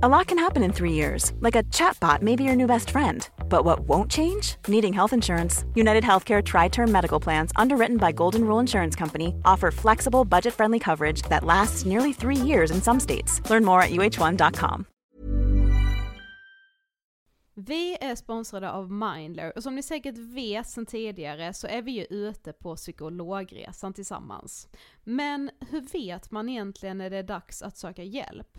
A lot can happen in three years, like a chatbot may be your new best friend. But what won't change? Needing health insurance. United Healthcare Tri Term Medical Plans, underwritten by Golden Rule Insurance Company, offer flexible, budget friendly coverage that lasts nearly three years in some states. Learn more at uh1.com. Vi är sponsrade av Mindler och som ni säkert vet sedan tidigare så är vi ju ute på psykologresan tillsammans. Men hur vet man egentligen när det är dags att söka hjälp?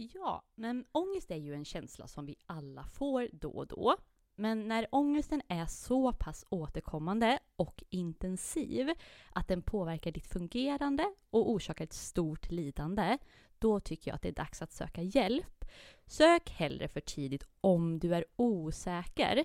Ja, men ångest är ju en känsla som vi alla får då och då. Men när ångesten är så pass återkommande och intensiv att den påverkar ditt fungerande och orsakar ett stort lidande, då tycker jag att det är dags att söka hjälp. Sök hellre för tidigt om du är osäker.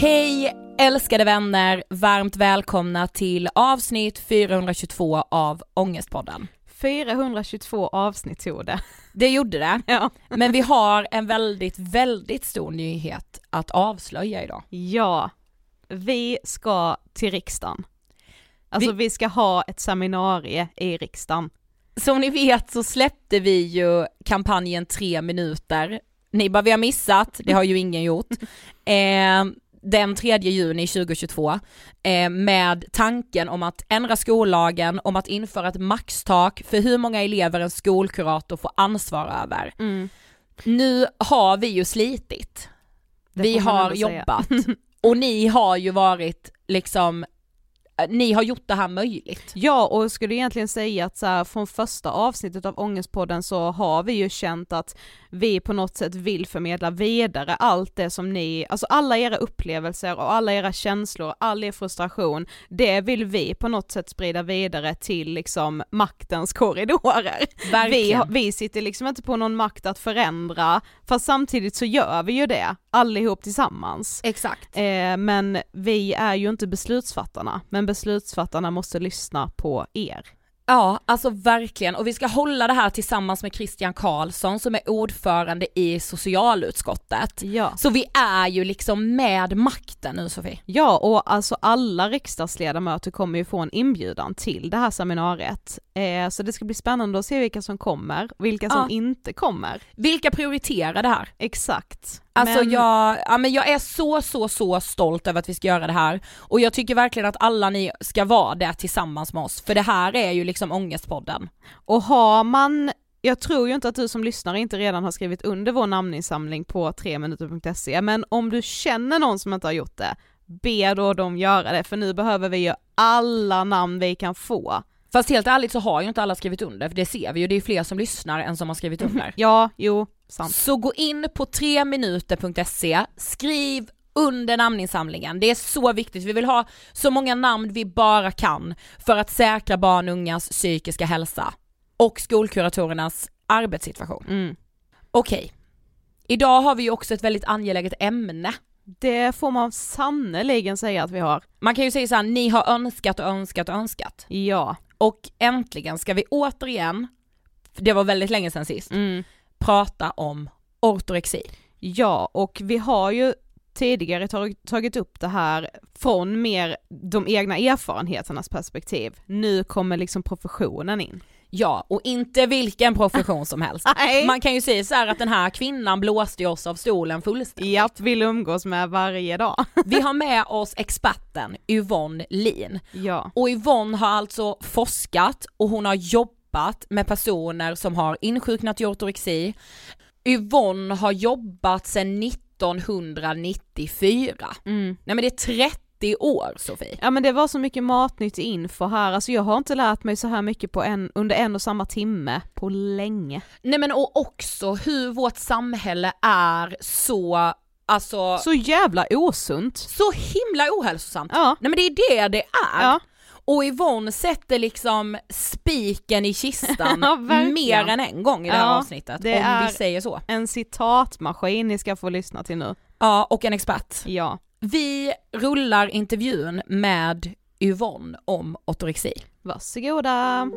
Hej älskade vänner, varmt välkomna till avsnitt 422 av Ångestpodden. 422 avsnitt tog det. Det gjorde det. Ja. Men vi har en väldigt, väldigt stor nyhet att avslöja idag. Ja, vi ska till riksdagen. Alltså vi, vi ska ha ett seminarie i riksdagen. Som ni vet så släppte vi ju kampanjen tre minuter. Ni bara, vi har missat, det har ju ingen gjort. Eh, den 3 juni 2022 eh, med tanken om att ändra skollagen, om att införa ett maxtak för hur många elever en skolkurator får ansvar över. Mm. Nu har vi ju slitit. Vi har jobbat och ni har ju varit liksom Eh, ni har gjort det här möjligt. Ja, och skulle egentligen säga att så här, från första avsnittet av Ångestpodden så har vi ju känt att vi på något sätt vill förmedla vidare allt det som ni, alltså alla era upplevelser och alla era känslor, all er frustration, det vill vi på något sätt sprida vidare till liksom maktens korridorer. Vi, vi sitter liksom inte på någon makt att förändra, fast samtidigt så gör vi ju det, allihop tillsammans. Exakt. Eh, men vi är ju inte beslutsfattarna, men beslutsfattarna måste lyssna på er. Ja, alltså verkligen. Och vi ska hålla det här tillsammans med Christian Karlsson som är ordförande i socialutskottet. Ja. Så vi är ju liksom med makten nu Sofie. Ja, och alltså alla riksdagsledamöter kommer ju få en inbjudan till det här seminariet. Eh, så det ska bli spännande att se vilka som kommer, vilka som ja. inte kommer. Vilka prioriterar det här? Exakt. Alltså men... jag, ja, men jag är så så så stolt över att vi ska göra det här och jag tycker verkligen att alla ni ska vara där tillsammans med oss för det här är ju liksom ångestpodden. Och har man jag tror ju inte att du som lyssnar inte redan har skrivit under vår namninsamling på 3minuter.se men om du känner någon som inte har gjort det, be då dem göra det för nu behöver vi ju alla namn vi kan få. Fast helt ärligt så har ju inte alla skrivit under, för det ser vi ju, det är fler som lyssnar än som har skrivit under. Ja, jo, sant. Så gå in på 3minuter.se, skriv under namninsamlingen. Det är så viktigt, vi vill ha så många namn vi bara kan för att säkra barn och ungas psykiska hälsa och skolkuratorernas arbetssituation. Mm. Okej, idag har vi ju också ett väldigt angeläget ämne. Det får man sannoliken säga att vi har. Man kan ju säga så här, ni har önskat och önskat och önskat. Ja. Och äntligen ska vi återigen, det var väldigt länge sedan sist, Mm. Prata om ortorexi. Ja, och vi har ju tidigare tag- tagit upp det här från mer de egna erfarenheternas perspektiv. Nu kommer liksom professionen in. Ja, och inte vilken profession som helst. Man kan ju säga så här att den här kvinnan blåste oss av stolen fullständigt. Japp, vill umgås med varje dag. Vi har med oss experten Yvonne Lin. Ja. Och Yvonne har alltså forskat och hon har jobbat med personer som har insjuknat i ortorexi. Yvonne har jobbat sedan 1994. Mm. Nej men det är 30 år Sofie. Ja men det var så mycket matnyttig info här, alltså jag har inte lärt mig så här mycket på en, under en och samma timme på länge. Nej men och också hur vårt samhälle är så, alltså så, Så jävla osunt. himla ohälsosamt. Ja. Nej men det är det det är. Ja. Och Yvonne sätter liksom spiken i kistan Ja, mer än en gång i det här Ja, avsnittet, det om är- vi säger så. En citatmaskin ni ska få lyssna till nu. Ja, och en expert. Ja. Vi rullar intervjun med Yvonne om ortorexi. Varsågoda!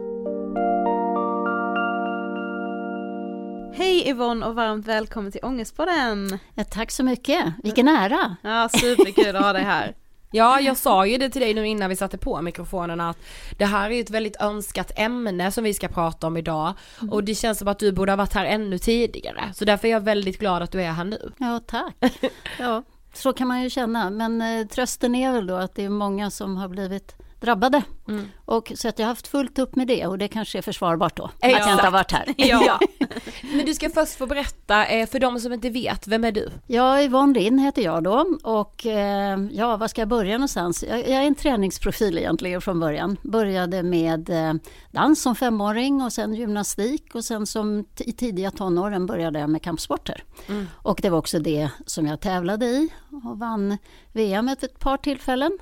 Hej Yvonne och varmt välkommen till Ångestpodden! Ja, tack så mycket, vilken ära! Ja, superkul att ha dig här. Ja, jag sa ju det till dig nu innan vi satte på mikrofonerna att det här är ju ett väldigt önskat ämne som vi ska prata om idag och det känns som att du borde ha varit här ännu tidigare. Så därför är jag väldigt glad att du är här nu. Ja, tack. Ja, så kan man ju känna, men eh, trösten är väl då att det är många som har blivit drabbade. Mm. Och, så att jag har haft fullt upp med det och det kanske är försvarbart då, att Exakt. jag inte har varit här. Ja. Men du ska först få berätta, eh, för de som inte vet, vem är du? Ja, Yvonne Lind heter jag då och eh, ja, var ska jag börja någonstans? Jag, jag är en träningsprofil egentligen från början. Började med eh, dans som femåring och sen gymnastik och sen som i tidiga tonåren började jag med kampsporter. Mm. Och det var också det som jag tävlade i och vann VM ett, par tillfällen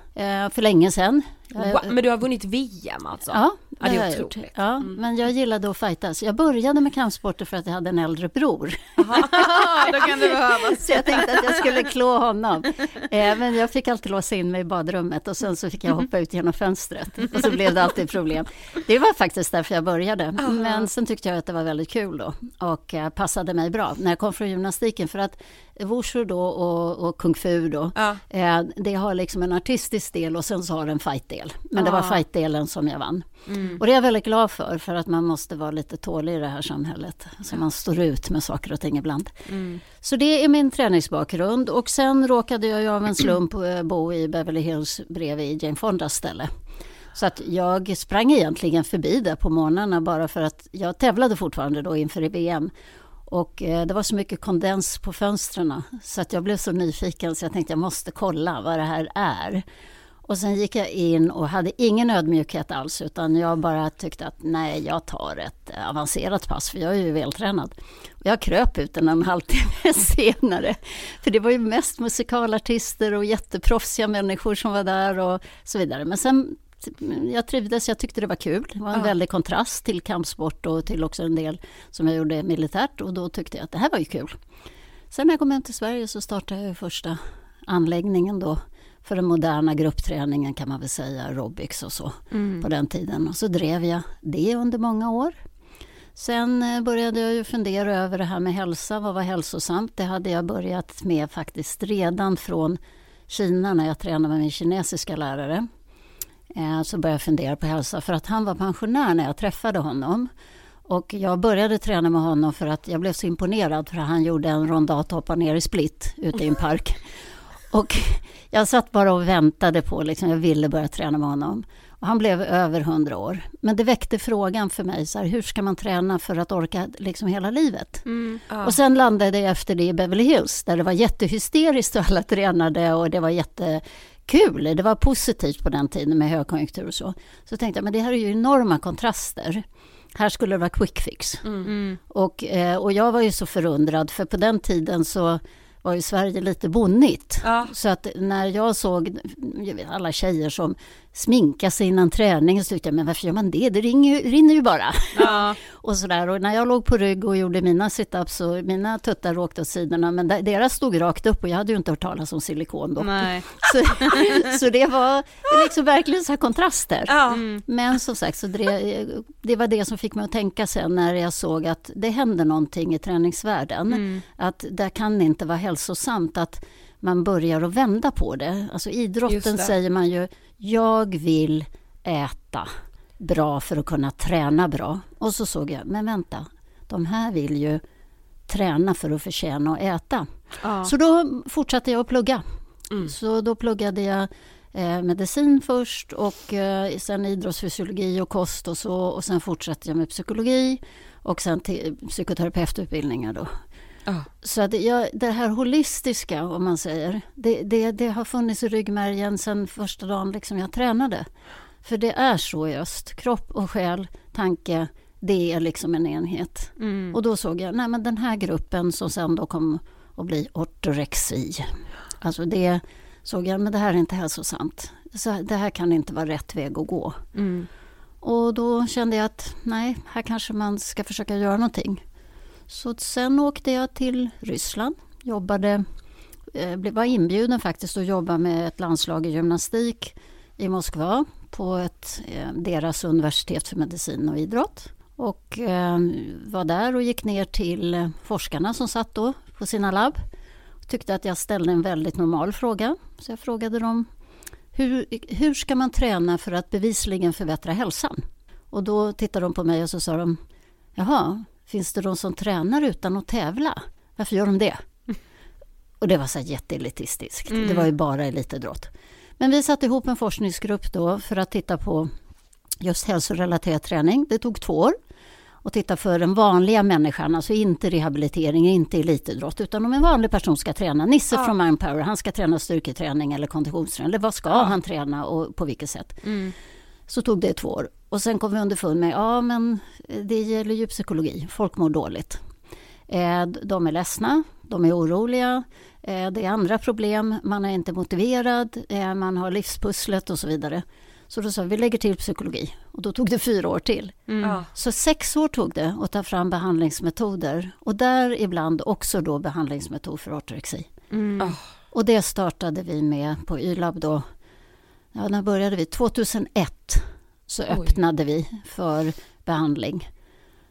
för länge sedan. Wow, men du har vunnit VM alltså? Ja, Ja, det är har jag otroligt. gjort. Ja, Men jag gillade att fightas. Jag började med kampsporter för att jag hade en äldre bror. Då kan det behövas. Så jag tänkte att jag skulle klå honom. Eh, men jag fick alltid låsa in mig i badrummet och sen så fick jag hoppa ut genom fönstret. Och så blev det alltid problem. Det var faktiskt därför jag började. Men sen tyckte jag att det var väldigt kul då och eh, passade mig bra när jag kom från gymnastiken. För att wushu då och, och kung fu då, Ja. eh, det har liksom en artistisk del och sen så har det en fightdel. Men det var Ah. fightdelen som jag vann. Mm. Och det är jag väldigt glad för, för att man måste vara lite tålig i det här samhället. Så man står ut med saker och ting ibland. Mm. Så det är min träningsbakgrund och sen råkade jag ju av en slump eh, bo i Beverly Hills bredvid Jane Fondas ställe. Så att jag sprang egentligen förbi där på morgnarna bara för att jag tävlade fortfarande då inför VM. Och eh, det var så mycket kondens på fönstren så att jag blev så nyfiken så jag tänkte jag måste kolla vad det här är. Och sen gick jag in och hade ingen ödmjukhet alls utan jag bara tyckte att nej, jag tar ett avancerat pass för jag är ju vältränad. Och jag kröp ut en, halvtimme senare. För det var ju mest musikalartister och jätteproffsiga människor som var där och så vidare. Men sen jag trivdes, jag tyckte det var kul. Det var en Ja. väldig kontrast till kampsport och till också en del som jag gjorde militärt och då tyckte jag att det här var ju kul. Sen när jag kom hem till Sverige så startade jag första anläggningen då för den moderna gruppträningen kan man väl säga, aerobics och så på den tiden. Och så drev jag det under många år. Sen eh, började jag ju fundera över det här med hälsa, vad var hälsosamt? Det hade jag börjat med faktiskt redan från Kina när jag tränade med min kinesiska lärare. Eh, Så började jag fundera på hälsa för att han var pensionär när jag träffade honom. Och jag började träna med honom för att jag blev så imponerad för att han gjorde en rondat och hoppade ner i split ute i en park. Och jag satt bara och väntade på, liksom, jag ville börja träna med honom. Och han blev över 100 år. Men det väckte frågan för mig, så här, hur ska man träna för att orka liksom hela livet? Mm. Ja. Och sen landade jag efter det i Beverly Hills där det var jättehysteriskt och alla tränade och det var jättekul. Det var positivt på den tiden med högkonjunktur och så. Så tänkte jag, men det här är ju enorma kontraster. Här skulle det vara quick fix. Mm. Och, eh, och jag var ju så förundrad för på den tiden så var ju Sverige lite bonnigt. Ja. Så att när jag såg alla tjejer som sminkar sig innan träning så tyckte jag, men varför gör man det? Det ringer ju, rinner ju bara. Ja. Och, sådär. och när jag låg på rygg och gjorde mina situps så mina tuttar åkte åt sidorna men de- deras stod rakt upp och jag hade ju inte hört talas om silikon då. Nej. Så, så det var liksom verkligen så här kontraster. Ja. Mm. Men som sagt, så det, det var det som fick mig att tänka sen när jag såg att det händer någonting i träningsvärlden. Mm. Att det kan inte vara hälsosamt att man börjar att vända på det. Alltså idrotten det. säger man ju, jag vill äta bra för att kunna träna bra. Och så såg jag, men vänta, de här vill ju träna för att förtjäna att äta. Ja. Så då fortsatte jag att plugga. Mm. Så då pluggade jag eh, medicin först och eh, sen idrottsfysiologi och kost och så och sen fortsatte jag med psykologi och sen till psykoterapeututbildningar då. Så att jag, det här holistiska, om man säger, det, det, det har funnits i ryggmärgen sedan första dagen liksom jag tränade. För det är så i öst, kropp och själ, tanke, det är liksom en enhet. Mm. Och då såg jag, nej men den här gruppen som sen då kom att bli ortorexi. Alltså det såg jag, men det här är inte hälsosamt. Så det här kan inte vara rätt väg att gå. Mm. Och då kände jag att nej, här kanske man ska försöka göra någonting. Så sen åkte jag till Ryssland, jobbade, eh, var inbjuden faktiskt att jobba med ett landslag i gymnastik i Moskva på ett, eh, deras universitet för medicin och idrott. Och eh, var där och gick ner till forskarna som satt då på sina labb. Tyckte att jag ställde en väldigt normal fråga. Så jag frågade dem hur, hur ska man träna för att bevisligen förbättra hälsan? Och då tittade de på mig och så sa de Jaha, finns det de som tränar utan att tävla? Varför gör de det? Och det var så jätteelitistiskt. Mm. Det var ju bara elitidrott. Men vi satte ihop en forskningsgrupp då för att titta på just hälsorelaterad träning. Det tog två år. Och titta för den vanliga människan, alltså inte rehabilitering, inte elitidrott, utan om en vanlig person ska träna. Nisse Ja. från Mindpower, han ska träna styrketräning eller konditionsträning. Eller vad ska Ja. han träna och på vilket sätt? Mm. Så tog det två år. Och sen kom vi underfund med, ja men det gäller ju psykologi, folk mår dåligt. Eh, De är ledsna, de är oroliga, eh, det är andra problem, man är inte motiverad, eh, man har livspusslet och så vidare. Så då sa vi, vi lägger till psykologi. Och då tog det fyra år till. Mm. Ja. Så sex år tog det att ta fram behandlingsmetoder. Och där ibland också då behandlingsmetod för ortorexi. Mm. Ja. Och det startade vi med på YLAB då. Ja, när började vi? 2001 så Oj. öppnade vi för behandling.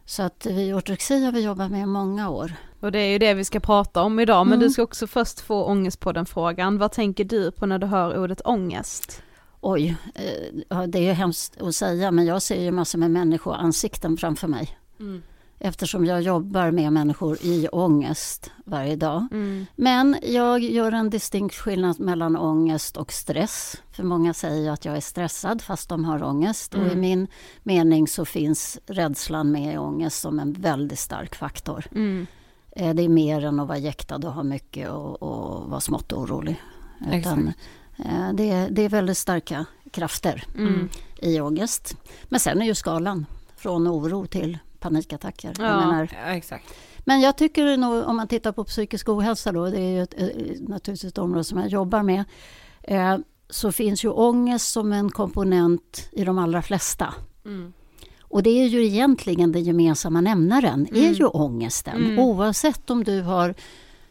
Så att vi, ortorexi har vi jobbat med i många år. Och det är ju det vi ska prata om idag, men Mm. du ska också först få ångest på den frågan. Vad tänker du på när du hör ordet ångest? Oj, eh, det är ju hemskt att säga men jag ser ju massor med människoansikten framför mig. Mm. Eftersom jag jobbar med människor i ångest varje dag. Mm. Men jag gör en distinkt skillnad mellan ångest och stress. För många säger att jag är stressad fast de har ångest. Och i Mm. min mening så finns rädslan med i ångest som en väldigt stark faktor. Mm. Eh, Det är mer än att vara jäktad och ha mycket och, och vara smått orolig. Utan, eh, det, är, det är väldigt starka krafter Mm. i ångest. Men sen är ju skalan från oro till panikattacker. Jag Ja. menar, Ja, exakt. men jag tycker nog, om man tittar på psykisk ohälsa då, det är ju ett, eh, naturligtvis ett område som jag jobbar med, eh, så finns ju ångest som en komponent i de allra flesta. Mm. Och det är ju egentligen den gemensamma nämnaren, är Mm. ju ångesten. Mm. Oavsett om du har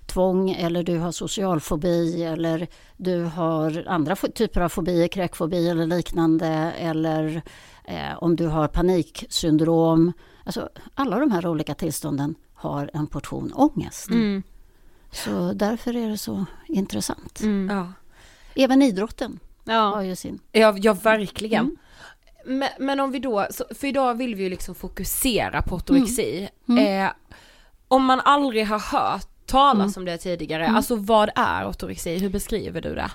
tvång eller du har socialfobi eller du har andra typer av fobier, kräkfobi eller liknande eller eh, om du har paniksyndrom. Alltså, alla de här olika tillstånden har en portion ångest. Mm. Så därför är det så intressant. Mm. Ja. Även idrotten har Ja. ju sin. Ja, ja verkligen. Mm. Men, men om vi då, för idag vill vi ju liksom fokusera på ortorexi. Mm. Eh, om man aldrig har hört talas Mm. om det tidigare, Mm. alltså vad är ortorexi? Hur beskriver du det?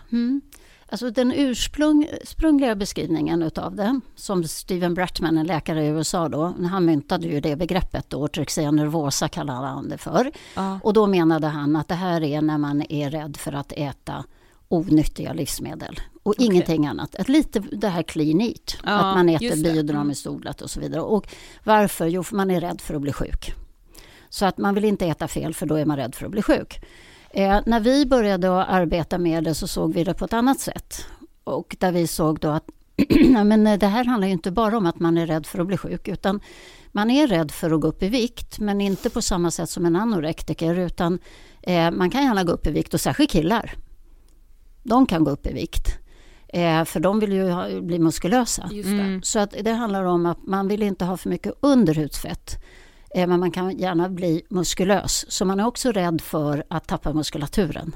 Mm. Alltså den ursprung, ursprungliga beskrivningen utav det, som Steven Bratman, en läkare i USA då, han myntade ju det begreppet, ortorexia nervosa kallade han det för. Ja. Och då menade han att det här är när man är rädd för att äta onyttiga livsmedel och Okej. ingenting annat. Ett lite det här clean eat, Ja, att man äter biodynamiskt odlat och så vidare. Och varför? Jo, för man är rädd för att bli sjuk. Så att man vill inte äta fel för då är man rädd för att bli sjuk. Eh, när vi började arbeta med det så såg vi det på ett annat sätt. Och där vi såg då att men eh, det här handlar inte bara om att man är rädd för att bli sjuk utan man är rädd för att gå upp i vikt men inte på samma sätt som en anorektiker utan eh, man kan gärna gå upp i vikt och särskilt killar. De kan gå upp i vikt. Eh, för de vill ju ha, bli muskulösa. Så att det handlar om att man vill inte ha för mycket underhudsfett. Eh, men man kan gärna bli muskulös. Så man är också rädd för att tappa muskulaturen.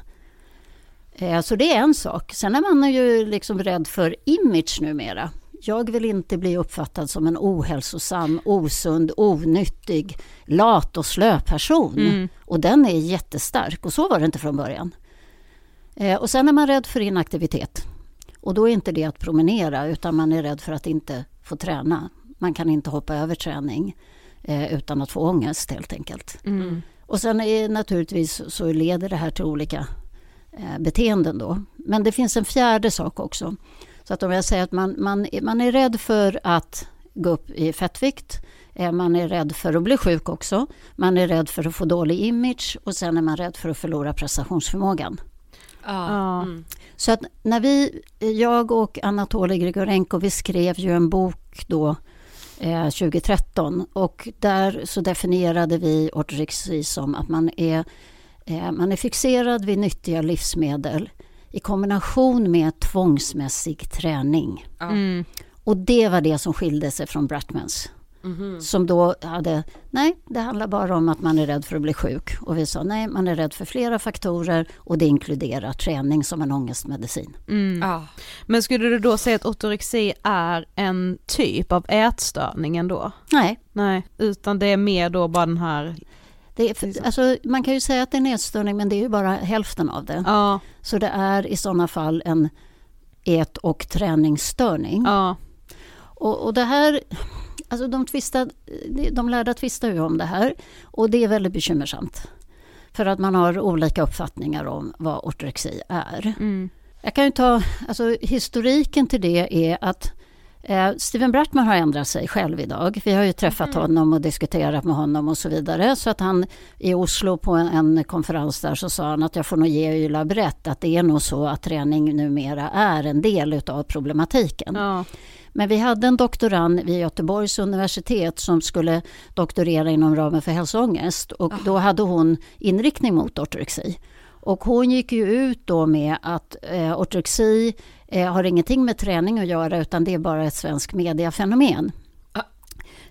Eh, så det är en sak. Sen är man ju liksom rädd för image numera. Jag vill inte bli uppfattad som en ohälsosam, osund, onyttig, lat och slö person. Mm. Och den är jättestark och så var det inte från början. Eh, och sen är man rädd för inaktivitet. Och då är inte det att promenera utan man är rädd för att inte få träna. Man kan inte hoppa över träning eh, utan att få ångest helt enkelt. Mm. Och sen är naturligtvis så leder det här till olika eh, beteenden då. Men det finns en fjärde sak också. Så att om jag säger att man, man, man är rädd för att gå upp i fettvikt. eh, Man är rädd för att bli sjuk också. Man är rädd för att få dålig image och sen är man rädd för att förlora prestationsförmågan. Ja. Mm. Så att när vi, jag och Anatoly Grigorenko, vi skrev ju en bok då eh, 2013 och där så definierade vi ortorexi som att man är, eh, man är fixerad vid nyttiga livsmedel i kombination med tvångsmässig träning. Mm. Och det var det som skilde sig från Bratmans. Mhm. Som då hade, nej det handlar bara om att man är rädd för att bli sjuk. Och vi sa nej, man är rädd för flera faktorer och det inkluderar träning som en ångestmedicin. Mm. Ja. Men skulle du då säga att ortorexi är en typ av ätstörning ändå? Nej, Nej, utan det är mer då bara den här, det är, för, alltså, man kan ju säga att det är en ätstörning men det är ju bara hälften av det. ja, Så det är i sådana fall en ät och träningsstörning. ja, Och, och det här, alltså de, tvistar, de lärda tvistar ju om det här och det är väldigt bekymmersamt. För att man har olika uppfattningar om vad ortorexi är. mm. Jag kan ju ta, alltså historiken till det är att eh, Steven Bratman har ändrat sig själv idag. Vi har ju träffat honom och diskuterat med honom och så vidare. Så att han i Oslo på en, en konferens där så sa han att jag får nog ge Ylab rätt att det är nog så att träning numera är en del utav problematiken. ja, Men vi hade en doktorand vid Göteborgs universitet som skulle doktorera inom ramen för hälsoångest och då hade hon inriktning mot ortorexi. Och hon gick ju ut då med att eh, ortorexi eh, har ingenting med träning att göra utan det är bara ett svenskt mediafenomen. Ah.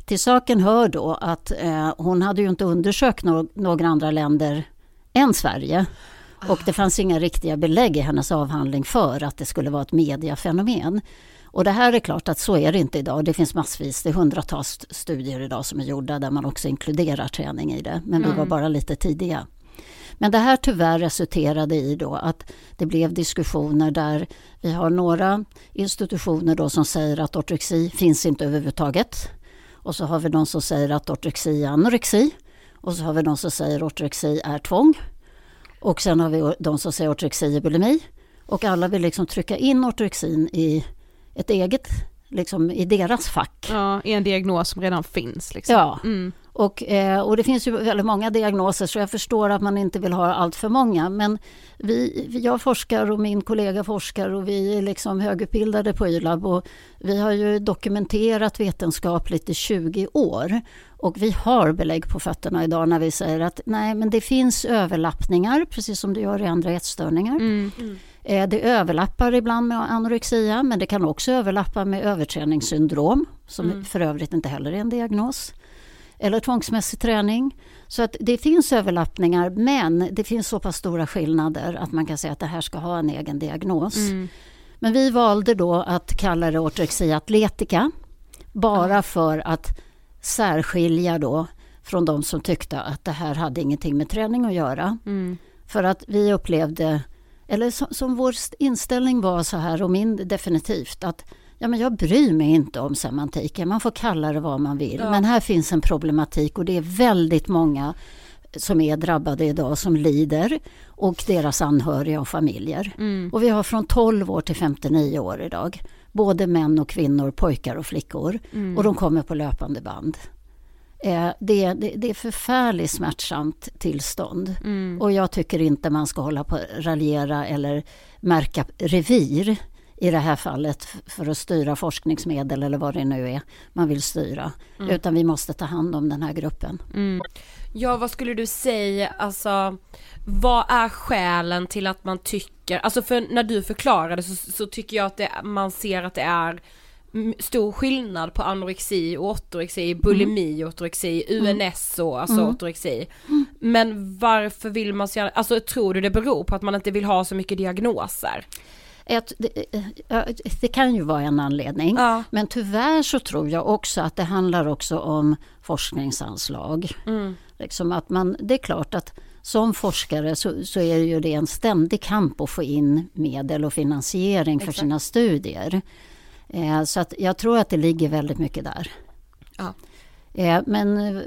Till saken hör då att eh, hon hade ju inte undersökt no- några andra länder än Sverige. Och det fanns inga riktiga belägg i hennes avhandling för att det skulle vara ett mediafenomen. Och det här är klart att så är det inte idag. Det finns massvis, det är hundratals studier idag som är gjorda där man också inkluderar träning i det. Men vi var bara lite tidiga. Men det här tyvärr resulterade i då att det blev diskussioner där vi har några institutioner då som säger att ortorexi finns inte överhuvudtaget. Och så har vi de som säger att ortorexi är anorexi. Och så har vi de som säger att ortorexi är tvång. Och sen har vi de som säger ortorexi är bulimi. Och alla vill liksom trycka in ortorexin i ett eget, liksom i deras fack. ja, i en diagnos som redan finns liksom. Ja, Mm. och, eh, och det finns ju väldigt många diagnoser så jag förstår att man inte vill ha allt för många. Men vi, jag forskar och min kollega forskar och vi är liksom högutbildade på YLAB och vi har ju dokumenterat vetenskapligt i 20 år. Och vi har belägg på fötterna idag när vi säger att nej men det finns överlappningar precis som det gör i andra ätstörningar. Mm. Eh, Det överlappar ibland med anorexia men det kan också överlappa med överträningssyndrom som för övrigt inte heller är en diagnos. Eller tvångsmässig träning. Så att det finns överlappningar men det finns så pass stora skillnader att man kan säga att det här ska ha en egen diagnos. Mm. Men vi valde då att kalla det ortorexia atletica bara för att särskilja då från de som tyckte att det här hade ingenting med träning att göra. Mm. För att vi upplevde eller som, som vår inställning var så här, och min definitivt, att ja, men jag bryr mig inte om semantiken, man får kalla det vad man vill. Ja. Men här finns en problematik och det är väldigt många som är drabbade idag som lider och deras anhöriga och familjer. Mm. Och vi har från 12 år till 59 år idag. Både män och kvinnor, pojkar och flickor. Mm. Och de kommer på löpande band. Eh, det, det, det är förfärligt smärtsamt tillstånd. Mm. Och jag tycker inte man ska hålla på att raljera eller märka revir i det här fallet för att styra forskningsmedel eller vad det nu är man vill styra. Utan vi måste ta hand om den här gruppen. Mm. Ja, vad skulle du säga, alltså vad är skälen till att man tycker, alltså för när du förklarade så, så tycker jag att det, man ser att det är mm, stor skillnad på anorexi och ortorexi, bulimi och ortorexi, UNS och alltså Mm. ortorexi. Men varför vill man så gärna, alltså tror du det beror på att man inte vill ha så mycket diagnoser? Ett, det, ja, det kan ju vara en anledning. Ja. Men tyvärr så tror jag också att det handlar också om forskningsanslag. Mm. Liksom att man, det är klart att som forskare så, så är det ju det en ständig kamp att få in medel och finansiering för Exakt. sina studier. Eh, så att jag tror att det ligger väldigt mycket där. Ja. Eh, men eh,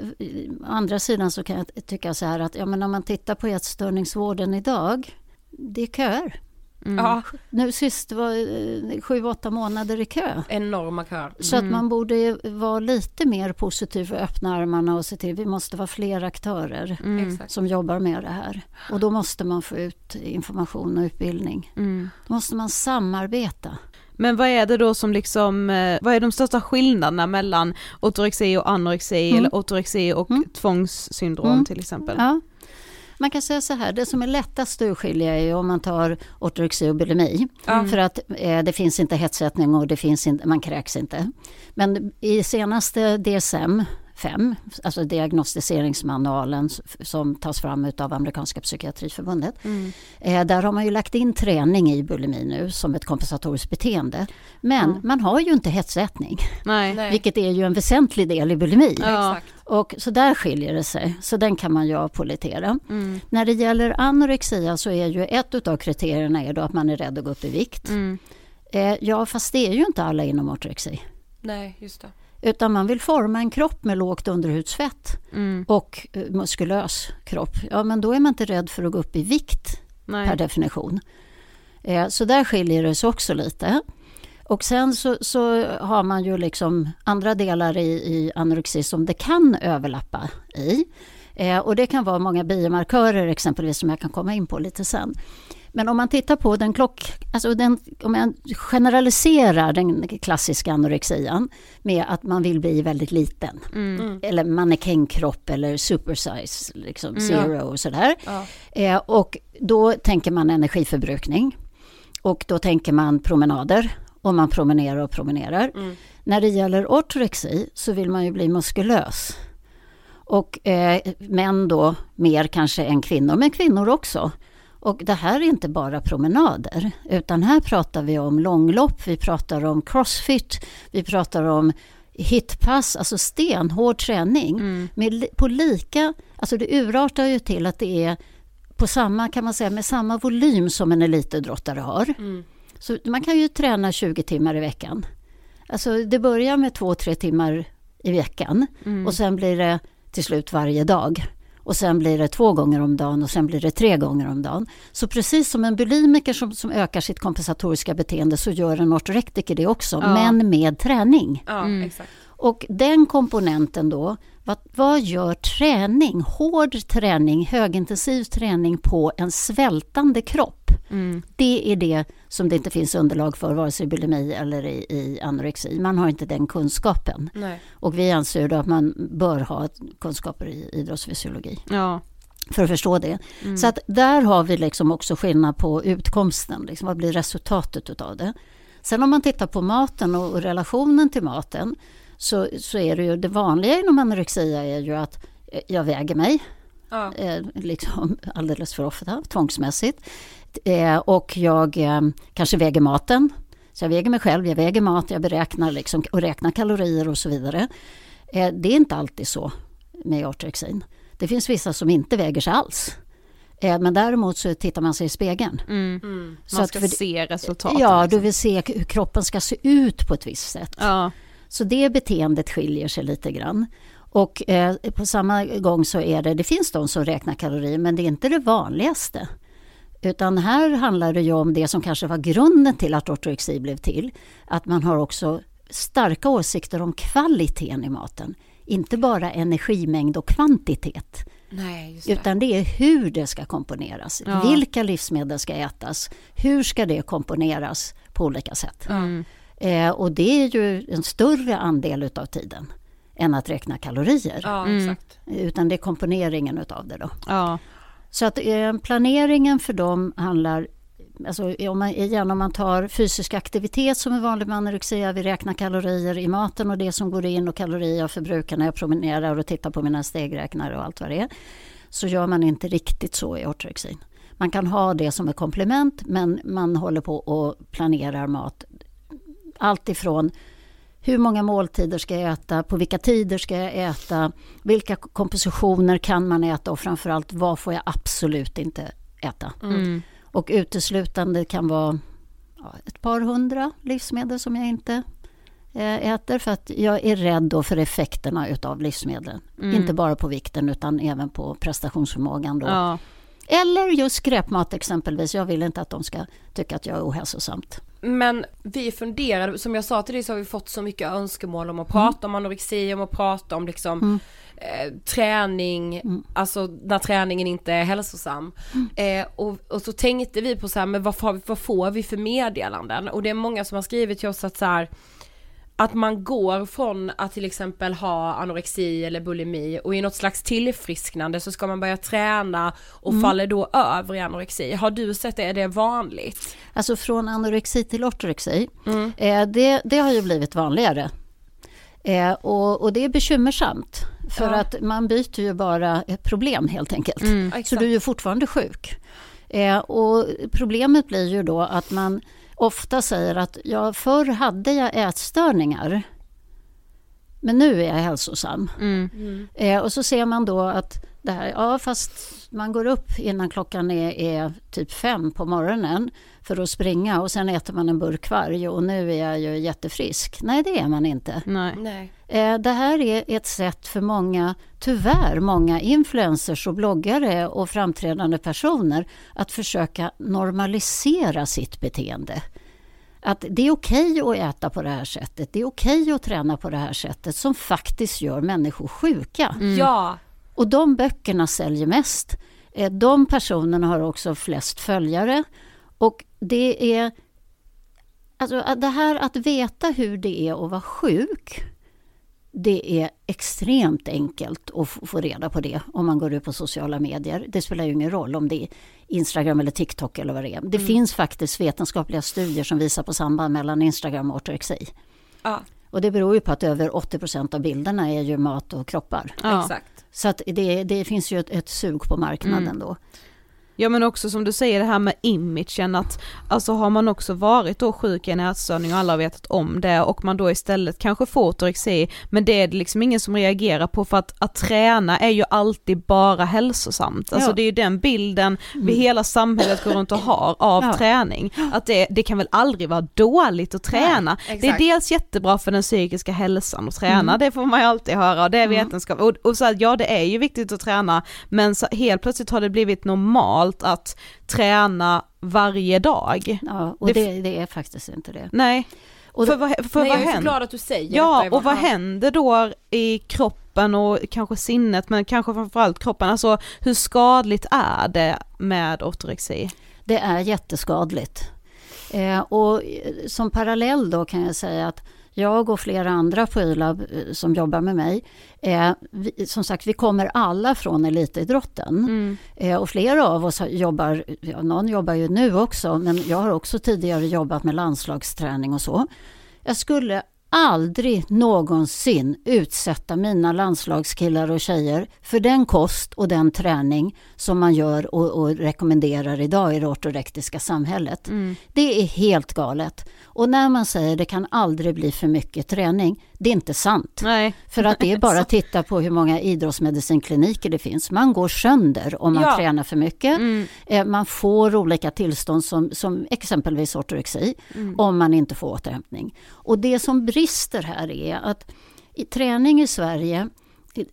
å andra sidan så kan jag tycka så här att ja, men om man tittar på ätstörningsvården idag, det är köer. Mm. Ja, Nu sist var sju, åtta månader i kö. enorma köer. Så att man borde vara lite mer positiv och öppna armarna och se till vi måste vara fler aktörer Mm. Som jobbar med det här. Och då måste man få ut information och utbildning. Mm. Då måste man samarbeta. Men vad är det då som liksom, eh, vad är de största skillnaderna mellan ortorexi och anorexi Mm. eller ortorexi och Mm. tvångssyndrom Mm. till exempel? Ja. Man kan säga så här, det som är lättast att urskilja är om man tar ortorexi och bulimi. Ja. För att eh, det finns inte hetsättning och det finns inte, man kräks inte. Men i senaste DSM 5, alltså diagnostiseringsmanualen som tas fram av amerikanska psykiatriförbundet. Mm. Eh, där har man ju lagt in träning i bulimi nu som ett kompensatoriskt beteende. Men Mm. man har ju inte hetsättning, Nej. Vilket är ju en väsentlig del i bulimi. Ja. Och så där skiljer det sig, så den kan man ju avpolitera. Mm. När det gäller anorexia så är ju ett av kriterierna är då att man är rädd att gå upp i vikt. Mm. Eh, ja, fast det är ju inte alla inom ortorexi. Nej, just det. Utan man vill forma en kropp med lågt underhudsfett Mm. och eh, muskulös kropp. Ja, men då är man inte rädd för att gå upp i vikt per Nej. definition. Eh, så där skiljer det sig också lite. Och sen så, så har man ju liksom andra delar i, i anorexi som det kan överlappa i. Eh, och det kan vara många biomarkörer exempelvis som jag kan komma in på lite sen. Men om man tittar på den klock... Alltså den, om man generaliserar den klassiska anorexian med att man vill bli väldigt liten. Mm. Eller mannekängkropp eller supersize, liksom Mm. zero och sådär. Ja. Eh, och då tänker man energiförbrukning. Och då tänker man promenader. Och man promenerar och promenerar. Mm. När det gäller ortorexi så vill man ju bli muskulös. Och eh, män då mer kanske än kvinnor, men kvinnor också. Och det här är inte bara promenader, utan här pratar vi om långlopp, vi pratar om crossfit, vi pratar om hitpass, alltså stenhård träning. Mm. Med, på lika, alltså det urartar ju till att det är på samma, kan man säga, med samma volym som en elitidrottare har. Mm. Så man kan ju träna 20 timmar i veckan. Alltså det börjar med 2-3 timmar i veckan Mm. och sen blir det till slut varje dag. Och sen blir det två gånger om dagen och sen blir det tre gånger om dagen. Så precis som en bulimiker som, som ökar sitt kompensatoriska beteende så gör en ortorektiker det också, Ja. men med träning. Ja, Mm. exakt. Och den komponenten då, vad, vad gör träning, hård träning, högintensiv träning på en svältande kropp? Mm. Det är det som det inte finns underlag för, vare sig i bulimi eller i, i anorexi. Man har inte den kunskapen. Nej. Och vi anser då att man bör ha kunskaper i idrottsfysiologi Ja. för att förstå det. Mm. Så att där har vi liksom också skillnad på utkomsten. Liksom, vad blir resultatet utav det? Sen om man tittar på maten och, och relationen till maten så, så är det ju det vanliga inom anorexia är ju att eh, jag väger mig Ja. eh, liksom alldeles för ofta, tvångsmässigt. Eh, och jag eh, kanske väger maten. Så jag väger mig själv, jag väger mat, jag beräknar liksom, och räknar kalorier och så vidare. Eh, det är inte alltid så med ortorexin. Det finns vissa som inte väger sig alls. Eh, men däremot så tittar man sig i spegeln. Mm. Mm. Så Man att ska för- se resultatet. Ja, du liksom. vill se hur kroppen ska se ut på ett visst sätt. Ja. Så det beteendet skiljer sig lite grann. Och eh, på samma gång så är det, det finns de som räknar kalorier men det är inte det vanligaste. Utan här handlar det ju om det som kanske var grunden till att ortorexi blev till. Att man har också starka åsikter om kvaliteten i maten. Inte bara energimängd och kvantitet. Nej, just det. Utan det är hur det ska komponeras. Ja. Vilka livsmedel ska ätas? Hur ska det komponeras på olika sätt? Mm. Eh, och det är ju en större andel utav tiden än att räkna kalorier. Ja, Mm. exakt. Utan det är komponeringen utav det då. Ja. Så att eh, planeringen för dem handlar Alltså om man, igen, om man tar fysisk aktivitet som är vanlig med anorexia, vi räknar kalorier i maten och det som går in och kalorier jag förbrukar när jag promenerar och tittar på mina stegräknare och allt vad det är. Så gör man inte riktigt så i ortorexin. Man kan ha det som ett komplement men man håller på och planerar mat. Allt ifrån hur många måltider ska jag äta, på vilka tider ska jag äta, vilka kompositioner kan man äta och framförallt vad får jag absolut inte äta. Mm. Och uteslutande kan vara ja, ett par hundra livsmedel som jag inte eh, äter för att jag är rädd då för effekterna utav livsmedlen. Mm. Inte bara på vikten utan även på prestationsförmågan. Då. Ja. Eller just skräpmat exempelvis. Jag vill inte att de ska tycka att jag är ohälsosamt. Men vi funderade, som jag sa till dig så har vi fått så mycket önskemål om att prata om anorexi, om att prata om liksom Mm. eh, träning, alltså när träningen inte är hälsosam. Eh, och, och så tänkte vi på så här, men vad får, vad får vi för meddelanden? Och det är många som har skrivit till oss att så här, att man går från att till exempel ha anorexi eller bulimi och i något slags tillfrisknande så ska man börja träna och faller då över i anorexi. Har du sett det, är det vanligt? Alltså från anorexi till ortorexi. Eh, det, det har ju blivit vanligare. Eh, och, och det är bekymmersamt. För Ja. att man byter ju bara ett problem helt enkelt. Mm. Så du är ju fortfarande sjuk. Eh, och problemet blir ju då att man ofta säger att ja, förr hade jag ätstörningar. Men nu är jag hälsosam. Mm. Eh, och så ser man då att det här, ja fast man går upp innan klockan är, är typ fem på morgonen för att springa och sen äter man en burk kvarg och nu är jag ju jättefrisk. Nej, det är man inte. Nej. Nej. Eh, det här är ett sätt för många, tyvärr många influencers och bloggare och framträdande personer att försöka normalisera sitt beteende. Att det är okej att äta på det här sättet, det är okej att träna på det här sättet som faktiskt gör människor sjuka. Mm. Ja, Och de böckerna säljer mest. Eh, De personerna har också flest följare. Och det är... Alltså det här att veta hur det är att vara sjuk. Det är extremt enkelt att få reda på det om man går ut på sociala medier. Det spelar ju ingen roll om det är Instagram eller TikTok eller vad det är. Det finns faktiskt vetenskapliga studier som visar på samband mellan Instagram och ortorexi. ja, Och det beror ju på att över 80% av bilderna är ju mat och kroppar. Ja. Så att det, det finns ju ett, ett sug på marknaden Mm. då. Ja men också som du säger det här med imagen att alltså har man också varit då sjuk i en ätstörning och alla har vetat om det och man då istället kanske får ortorexi men det är det liksom ingen som reagerar på för att att träna är ju alltid bara hälsosamt. Alltså Ja. det är ju den bilden vi hela samhället går runt och har av Ja. träning. Att det, det kan väl aldrig vara dåligt att träna. det är dels jättebra för den psykiska hälsan att träna, det får man ju alltid höra och det är vetenskap. Och, och så här, ja det är ju viktigt att träna men så, helt plötsligt har det blivit normalt att träna varje dag. Ja, och Det- det, det är faktiskt inte det. Nej, Och för då- vad, för Nej, vad jag är så glad att du säger Ja, detta, och vad händer då i kroppen och kanske sinnet men kanske framförallt kroppen, alltså hur skadligt är det med ortorexi? Det är jätteskadligt. Eh, och eh, som parallell då kan jag säga att jag och flera andra på YLAB eh, som jobbar med mig, eh, vi, som sagt vi kommer alla från elitidrotten. Mm. Eh, och flera av oss jobbar, ja, någon jobbar ju nu också, men jag har också tidigare jobbat med landslagsträning och så. Jag skulle aldrig någonsin utsätta mina landslagskillar och tjejer för den kost och den träning som man gör och, och rekommenderar idag i det ortorektiska samhället. Mm. Det är helt galet. Och när man säger det kan aldrig bli för mycket träning, Det är inte sant. Nej. För att det är bara att titta på hur många idrottsmedicinkliniker det finns. Man går sönder om man Ja. tränar för mycket. Mm. Eh, Man får olika tillstånd som, som exempelvis ortorexi Mm. om man inte får återhämtning. Och det som brister här är att i träning i Sverige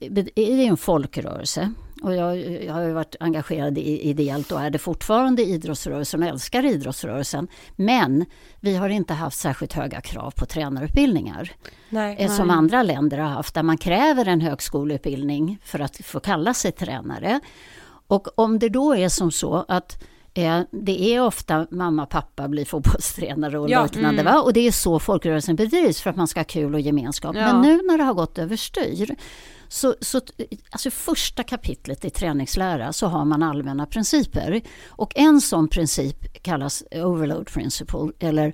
det är en folkrörelse. Och jag, jag har ju varit engagerad i ideellt och är det fortfarande i idrottsrörelsen och älskar idrottsrörelsen. Men vi har inte haft särskilt höga krav på tränarutbildningar Nej. eh, som andra länder har haft där man kräver en högskoleutbildning för att få kalla sig tränare. Och om det då är som så att eh, det är ofta mamma, pappa blir fotbollstränare och Ja, liknande. mm. Va? Och det är så folkrörelsen bedrivs för att man ska ha kul och gemenskap. Ja. Men nu när det har gått överstyr så, så alltså första kapitlet i träningslära så har man allmänna principer. Och en sån princip kallas overload principle eller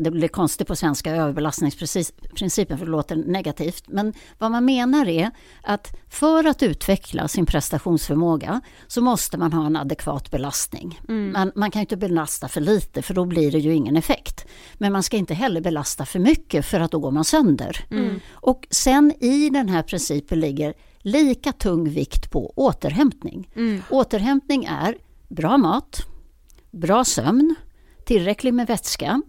det blir konstigt på svenska, överbelastningsprincipen för det låter negativt. Men vad man menar är att för att utveckla sin prestationsförmåga så måste man ha en adekvat belastning. Man, man kan inte belasta för lite för då blir det ju ingen effekt. Men man ska inte heller belasta för mycket för att då går man sönder. Och sen i den här principen ligger lika tung vikt på återhämtning. Återhämtning är bra mat, bra sömn, tillräckligt med vätska,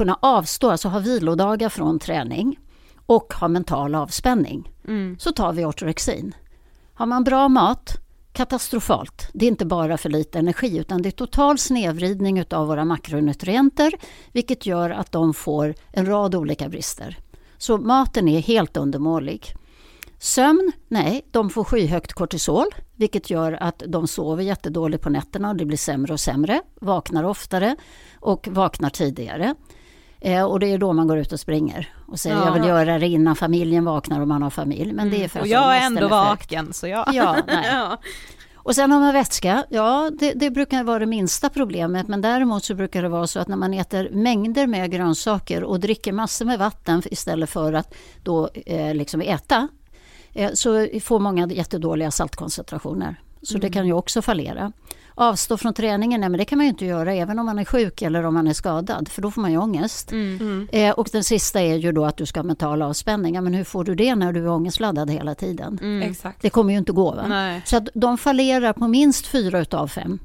kunna avstå, alltså ha vilodagar från träning och ha mental avspänning. Så tar vi ortorexin. Har man bra mat, katastrofalt. Det är inte bara för lite energi utan det är total snedvridning av våra makronutrienter vilket gör att de får en rad olika brister. Så maten är helt undermålig. Sömn? Nej, de får skyhögt kortisol vilket gör att de sover jättedåligt på nätterna och det blir sämre och sämre, vaknar oftare och vaknar tidigare. Eh, och det är då man går ut och springer och säger Ja. jag vill göra det innan familjen vaknar om man har familj. Men det är för Och jag är ändå är vaken så jag... Ja, ja. Och sen har man vätska. Ja, det, det brukar vara det minsta problemet. Men däremot så brukar det vara så att när man äter mängder med grönsaker och dricker massor med vatten istället för att då eh, liksom äta eh, så får många jättedåliga saltkoncentrationer. Så det kan ju också fallera. Avstå från träningen, nej men det kan man ju inte göra även om man är sjuk eller om man är skadad för då får man ju ångest. Mm. Eh, och den sista är ju då att du ska ha mental avspänning. Ja, men hur får du det när du är ångestladdad hela tiden? Mm. Exakt. Det kommer ju inte gå. Va? Nej. Så att de fallerar på minst fyra utav fem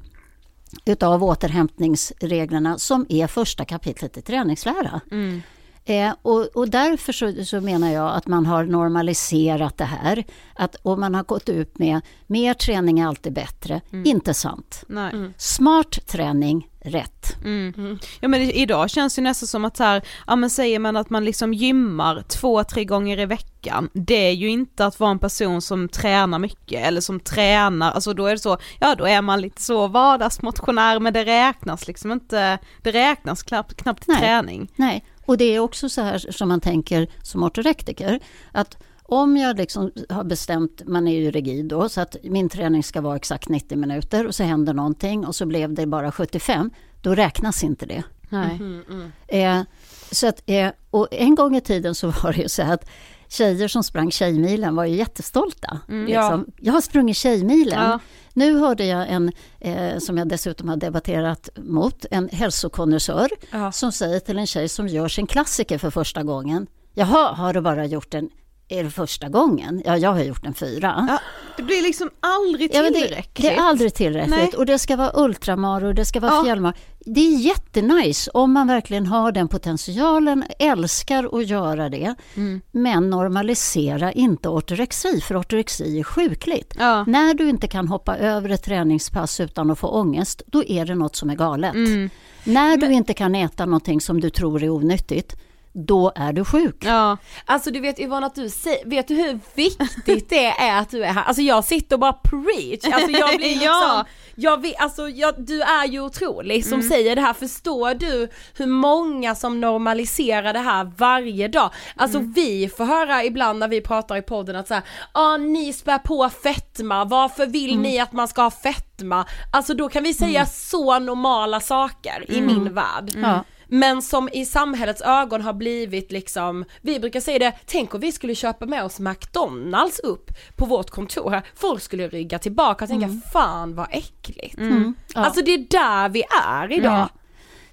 utav återhämtningsreglerna som är första kapitlet i träningslära. Mm. Eh, och, och därför så, så menar jag att man har normaliserat det här. Att, och man har gått ut med mer träning är alltid bättre. Inte sant. Nej. Smart träning, rätt. Mm. Ja men idag känns det nästan som att så här, ja men säger man att man liksom gymmar två, tre gånger i veckan, det är ju inte att vara en person som tränar mycket eller som tränar, alltså då är det så, ja då är man lite så vardagsmotionär men det räknas liksom inte, det räknas knappt, knappt Nej. träning. Nej, och det är också så här som man tänker som ortorektiker. Att om jag liksom har bestämt, man är ju rigid då, så att min träning ska vara exakt 90 minuter och så händer någonting och så blev det bara 75, då räknas inte det. Nej. Eh, så att, eh, och en gång i tiden så var det ju så att tjejer som sprang Tjejmilen var ju jättestolta. Liksom. Jag har sprungit Tjejmilen. Ja. Nu hörde jag en, eh, som jag dessutom har debatterat mot, en hälsokonnässör Ja. som säger till en tjej som gör sin klassiker för första gången. Jaha, har du bara gjort den är det första gången? Ja, jag har gjort en fyra. Ja, det blir liksom aldrig Ja, men det, tillräckligt. det är aldrig tillräckligt Nej. och det ska vara ultramaror, det ska vara Ja. fjällmar. Det är jättenice om man verkligen har den potentialen, älskar att göra det. Mm. Men normalisera inte ortorexi, för ortorexi är sjukligt. Ja. När du inte kan hoppa över ett träningspass utan att få ångest, då är det något som är galet. Mm. När du inte kan äta någonting som du tror är onyttigt, då är du sjuk. Ja. Alltså du vet Yvonne att du säger, vet du hur viktigt det är att du är här? Alltså jag sitter och bara preach, alltså jag blir liksom, Ja. jag vet, alltså jag, du är ju otrolig som säger det här, förstår du hur många som normaliserar det här varje dag? Alltså vi får höra ibland när vi pratar i podden att såhär, ah, ni spär på fetma, varför vill ni att man ska ha fetma? Alltså då kan vi säga så normala saker i min värld. Ja. Men som i samhällets ögon har blivit liksom, vi brukar säga det, tänk om vi skulle köpa med oss McDonalds upp på vårt kontor här, folk skulle rygga tillbaka och tänka fan vad äckligt. Mm. Ja. Alltså det är där vi är idag. Ja.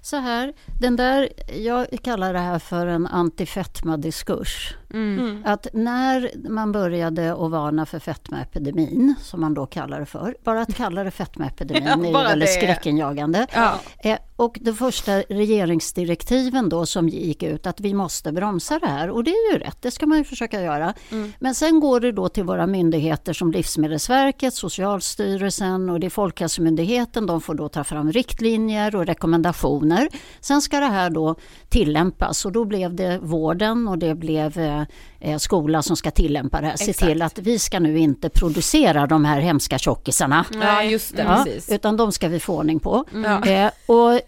Så här, den där, jag kallar det här för en antifetma-diskurs. Mm. Att när man började att varna för fetmaepidemin, som man då kallar det för, bara att kalla det fetmaepidemin Ja, är ju väldigt det. skräckinjagande. Ja. Eh, och de första regeringsdirektiven då som gick ut att vi måste bromsa det här och det är ju rätt, det ska man ju försöka göra. Men sen går det då till våra myndigheter som Livsmedelsverket, Socialstyrelsen och det är Folkhälsomyndigheten, de får då ta fram riktlinjer och rekommendationer. Sen ska det här då tillämpas och då blev det vården och det blev eh, eh, skola som ska tillämpa det här. Se till att vi ska nu inte producera de här hemska tjockisarna. Ja just det, Ja, precis. utan de ska vi få ordning på. Ja. Eh, och,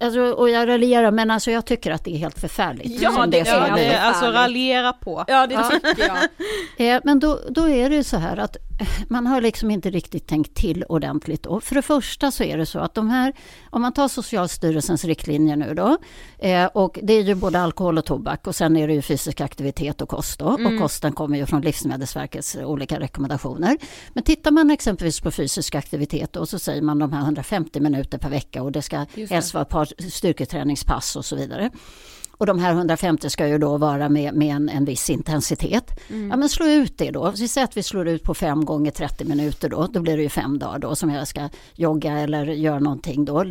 alltså, och jag raljerar men alltså jag tycker att det är helt förfärligt. Ja, som det det Ja, det är alltså raljera på. Ja det tycker jag. Eh, men då, då är det så här att man har liksom inte riktigt tänkt till ordentligt. Då. För det första så är det så att de här, om man tar Socialstyrelsens riktlinjer nu då, eh, och det är ju både alkohol och tobak och sen är det ju fysisk aktivitet och kost då. Och kosten kommer ju från Livsmedelsverkets olika rekommendationer. Men tittar man exempelvis på fysisk aktivitet och så säger man de här 150 minuter per vecka och det ska helst vara ett par styrketräningspass och så vidare. Och de här 150 ska ju då vara med, med en, en viss intensitet. Ja men slå ut det då. Vi säger att vi slår ut på 5 gånger 30 minuter då. Då blir det ju fem dagar då som jag ska jogga eller göra någonting då.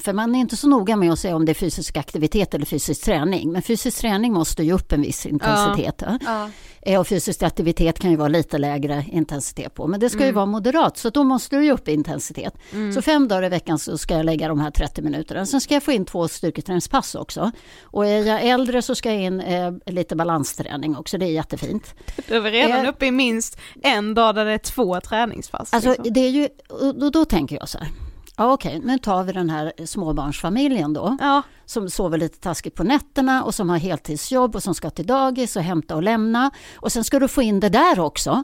För man är inte så noga med att säga om det är fysisk aktivitet eller fysisk träning. Men fysisk träning måste ju upp en viss intensitet. va? Ja. Eh, Och fysisk aktivitet kan ju vara lite lägre intensitet på. Men det ska ju vara moderat så då måste du ju upp i intensitet. Så fem dagar i veckan så ska jag lägga de här 30 minuterna. Sen ska jag få in två styrketräningspass också. Och är jag äldre så ska jag in eh, lite balansträning också. Det är jättefint. Då är redan Eh. uppe i minst en dag där det är två träningspass. Alltså liksom. det är ju, då, då tänker jag så här. Ja, okej, nu tar vi den här småbarnsfamiljen då. Ja, som sover lite taskigt på nätterna och som har heltidsjobb och som ska till dagis och hämta och lämna. Och sen ska du få in det där också.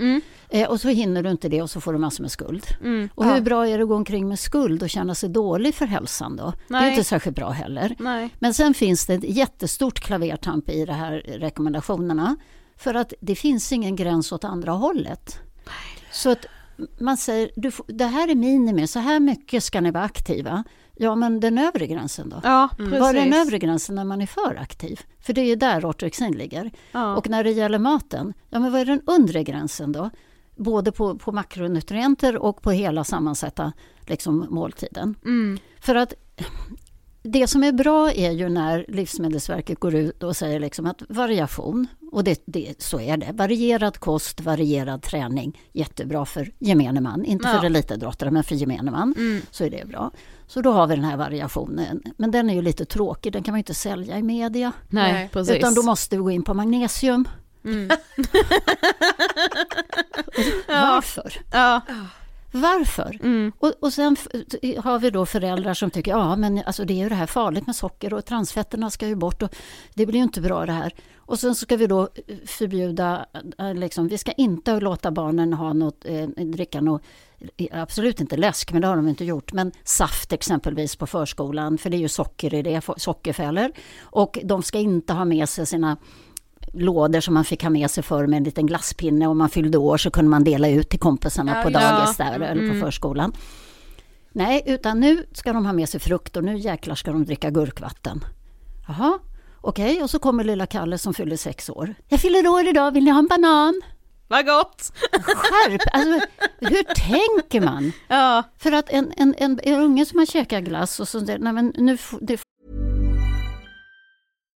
Eh, och så hinner du inte det och så får du massor med skuld. mm. Och hur bra är det att gå omkring med skuld och känna sig dålig för hälsan då? Det är Nej. inte särskilt bra heller. nej. Men sen finns det ett jättestort klavertamp i de här rekommendationerna. För att det finns ingen gräns åt andra hållet. Så att man säger, du får, det här är minimi, så här mycket ska ni vara aktiva. Ja, men den övre gränsen då? Ja, precis. Var är den övre gränsen när man är för aktiv? För det är ju där ortorexin ligger. Ja. Och när det gäller maten, ja men vad är den undre gränsen då? Både på, på makronutrienter och på hela sammansatta liksom, måltiden. Mm. För att det som är bra är ju när Livsmedelsverket går ut och säger liksom att variation, och det, det, så är det, varierad kost, varierad träning, jättebra för gemene man. Inte Ja. för elitidrottare, men för gemene man Mm. så är det bra. Så då har vi den här variationen. Men den är ju lite tråkig, den kan man ju inte sälja i media. Nej, precis. Utan då måste vi gå in på magnesium. Mm. Varför? Ja. Varför? Mm. Och, och sen har vi då föräldrar som tycker ja men alltså det är ju det här farligt med socker och transfetterna ska ju bort och det blir ju inte bra det här. Och sen ska vi då eh, förbjuda, eh, liksom, vi ska inte låta barnen ha något, eh, dricka något, absolut inte läsk, men det har de inte gjort, men saft exempelvis på förskolan, för det är ju socker i det, sockerfällor. Och de ska inte ha med sig sina lådor som man fick ha med sig för med en liten glasspinne. Om man fyllde år så kunde man dela ut till kompisarna Ja, på ja. dagis där, eller Mm. på förskolan. Nej, utan nu ska de ha med sig frukt och nu jäklar ska de dricka gurkvatten. Jaha, okej. Och så kommer lilla Kalle som fyller sex år. Jag fyller år idag, vill ni ha en banan? Vad gott! Skärp! Alltså, hur tänker man? Ja. För att en, en, en, en unge som har käkat glass och så, nej men nu, det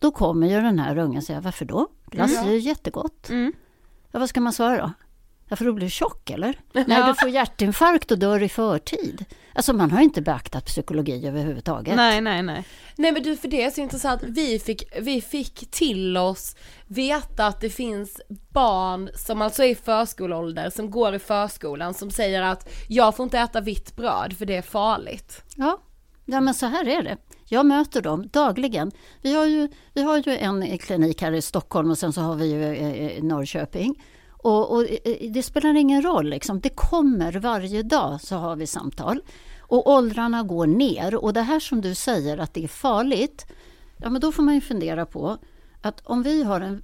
Då kommer ju den här ungen säga, varför då? Glass är ju jättegott. Mm. Ja, vad ska man svara då? Ja, för då blir du tjock eller? Nej, du får hjärtinfarkt och dör i förtid. Alltså man har inte beaktat psykologi överhuvudtaget. Nej, nej, nej. Nej men du för det är så intressant, vi fick, vi fick till oss veta att det finns barn som alltså är i förskoleålder, som går i förskolan som säger att jag får inte äta vitt bröd för det är farligt. Ja, ja men så här är det. Jag möter dem dagligen. Vi har ju, vi har ju en klinik här i Stockholm och sen så har vi ju eh, i Norrköping. Och, och eh, det spelar ingen roll, liksom. det kommer varje dag så har vi samtal. Och åldrarna går ner och det här som du säger att det är farligt, ja men då får man ju fundera på att om vi har en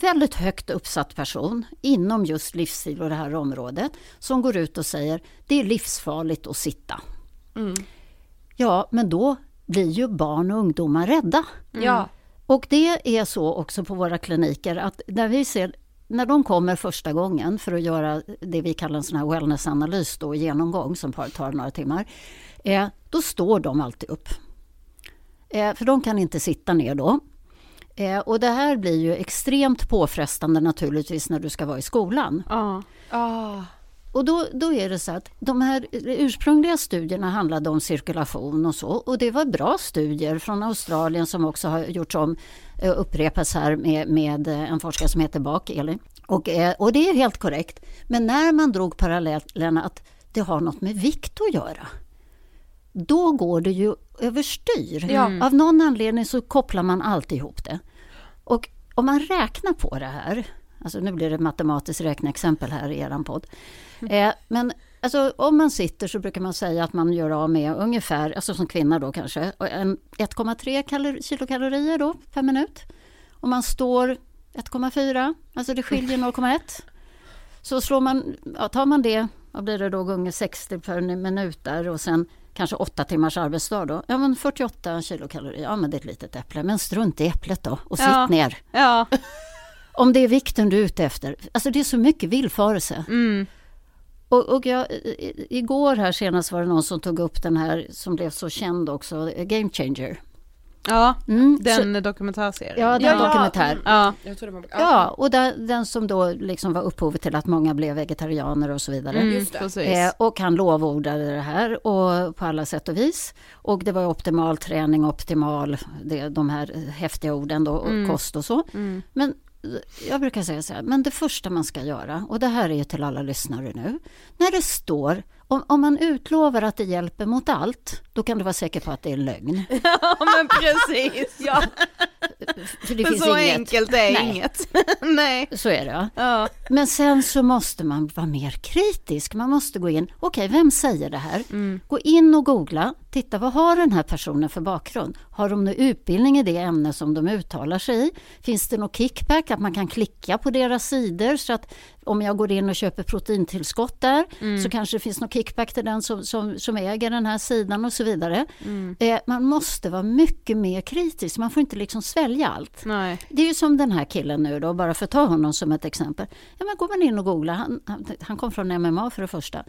väldigt högt uppsatt person inom just livsstil och det här området som går ut och säger det är livsfarligt att sitta. Mm. Ja, men då blir ju barn och ungdomar rädda. Ja. Och det är så också på våra kliniker att när vi ser när de kommer första gången för att göra det vi kallar en sån här wellnessanalys då, genomgång som tar, tar några timmar, eh, då står de alltid upp. Eh, för de kan inte sitta ner då. Eh, och det här blir ju extremt påfrestande naturligtvis när du ska vara i skolan. Ja. Ah. Och då, då är det så att de här ursprungliga studierna handlade om cirkulation och så. Och det var bra studier från Australien som också har gjorts om, eh, upprepas här med, med eh, en forskare som heter Bak, Elin. Och, eh, och det är helt korrekt. Men när man drog parallellerna att det har något med vikt att göra. Då går det ju överstyr. Ja. Av någon anledning så kopplar man alltid ihop det. Och om man räknar på det här, alltså nu blir det matematiskt räkneexempel här i er podd. Eh, men alltså, om man sitter så brukar man säga att man gör av med ungefär, alltså som kvinna då kanske, en 1,3 kalor- kilokalorier då per minut. Om man står 1,4, alltså det skiljer 0,1. Så slår man, ja, tar man det, vad blir det då, gånger 60 per minut där och sen kanske 8 timmars arbetsdag då. Ja men 48 kilokalorier, ja men det är ett litet äpple. Men strunt i äpplet då och sitt Ja. ner. Ja. Om det är vikten du är ute efter. Alltså det är så mycket villfarelse. Mm. Och, och jag, igår här senast var det någon som tog upp den här som blev så känd också, Game Changer. Ja, Mm, den dokumentärserien. Ja, den Ja, dokumentär. Ja. Var... Ja, och där, den som då liksom var upphovet till att många blev vegetarianer och så vidare. Mm, Just det. Precis. Eh, och han lovordade det här och på alla sätt och vis. Och det var optimal träning, optimal, det, de här häftiga orden då, och Mm. kost och så. Mm. Men jag brukar säga så här, men det första man ska göra, och det här är ju till alla lyssnare nu, när det står, om, om man utlovar att det hjälper mot allt, då kan du vara säker på att det är lögn. ja men precis. ja. För det För finns så inget. enkelt är Nej. inget. Nej. Så är det. ja. Men sen så måste man vara mer kritisk. Man måste gå in, okej vem säger det här? Mm. Gå in och googla, titta vad har den här personen för bakgrund? Har de någon utbildning i det ämne som de uttalar sig i? Finns det någon kickback, att man kan klicka på deras sidor så att om jag går in och köper proteintillskott där så kanske det finns någon kickback till den som, som, som äger den här sidan och så vidare. Eh, man måste vara mycket mer kritisk, man får inte liksom svälja allt. Nej. Det är ju som den här killen nu då, bara för att ta honom som ett exempel. Ja, men går man in och googlar, han, han, han kom från MMA för det första.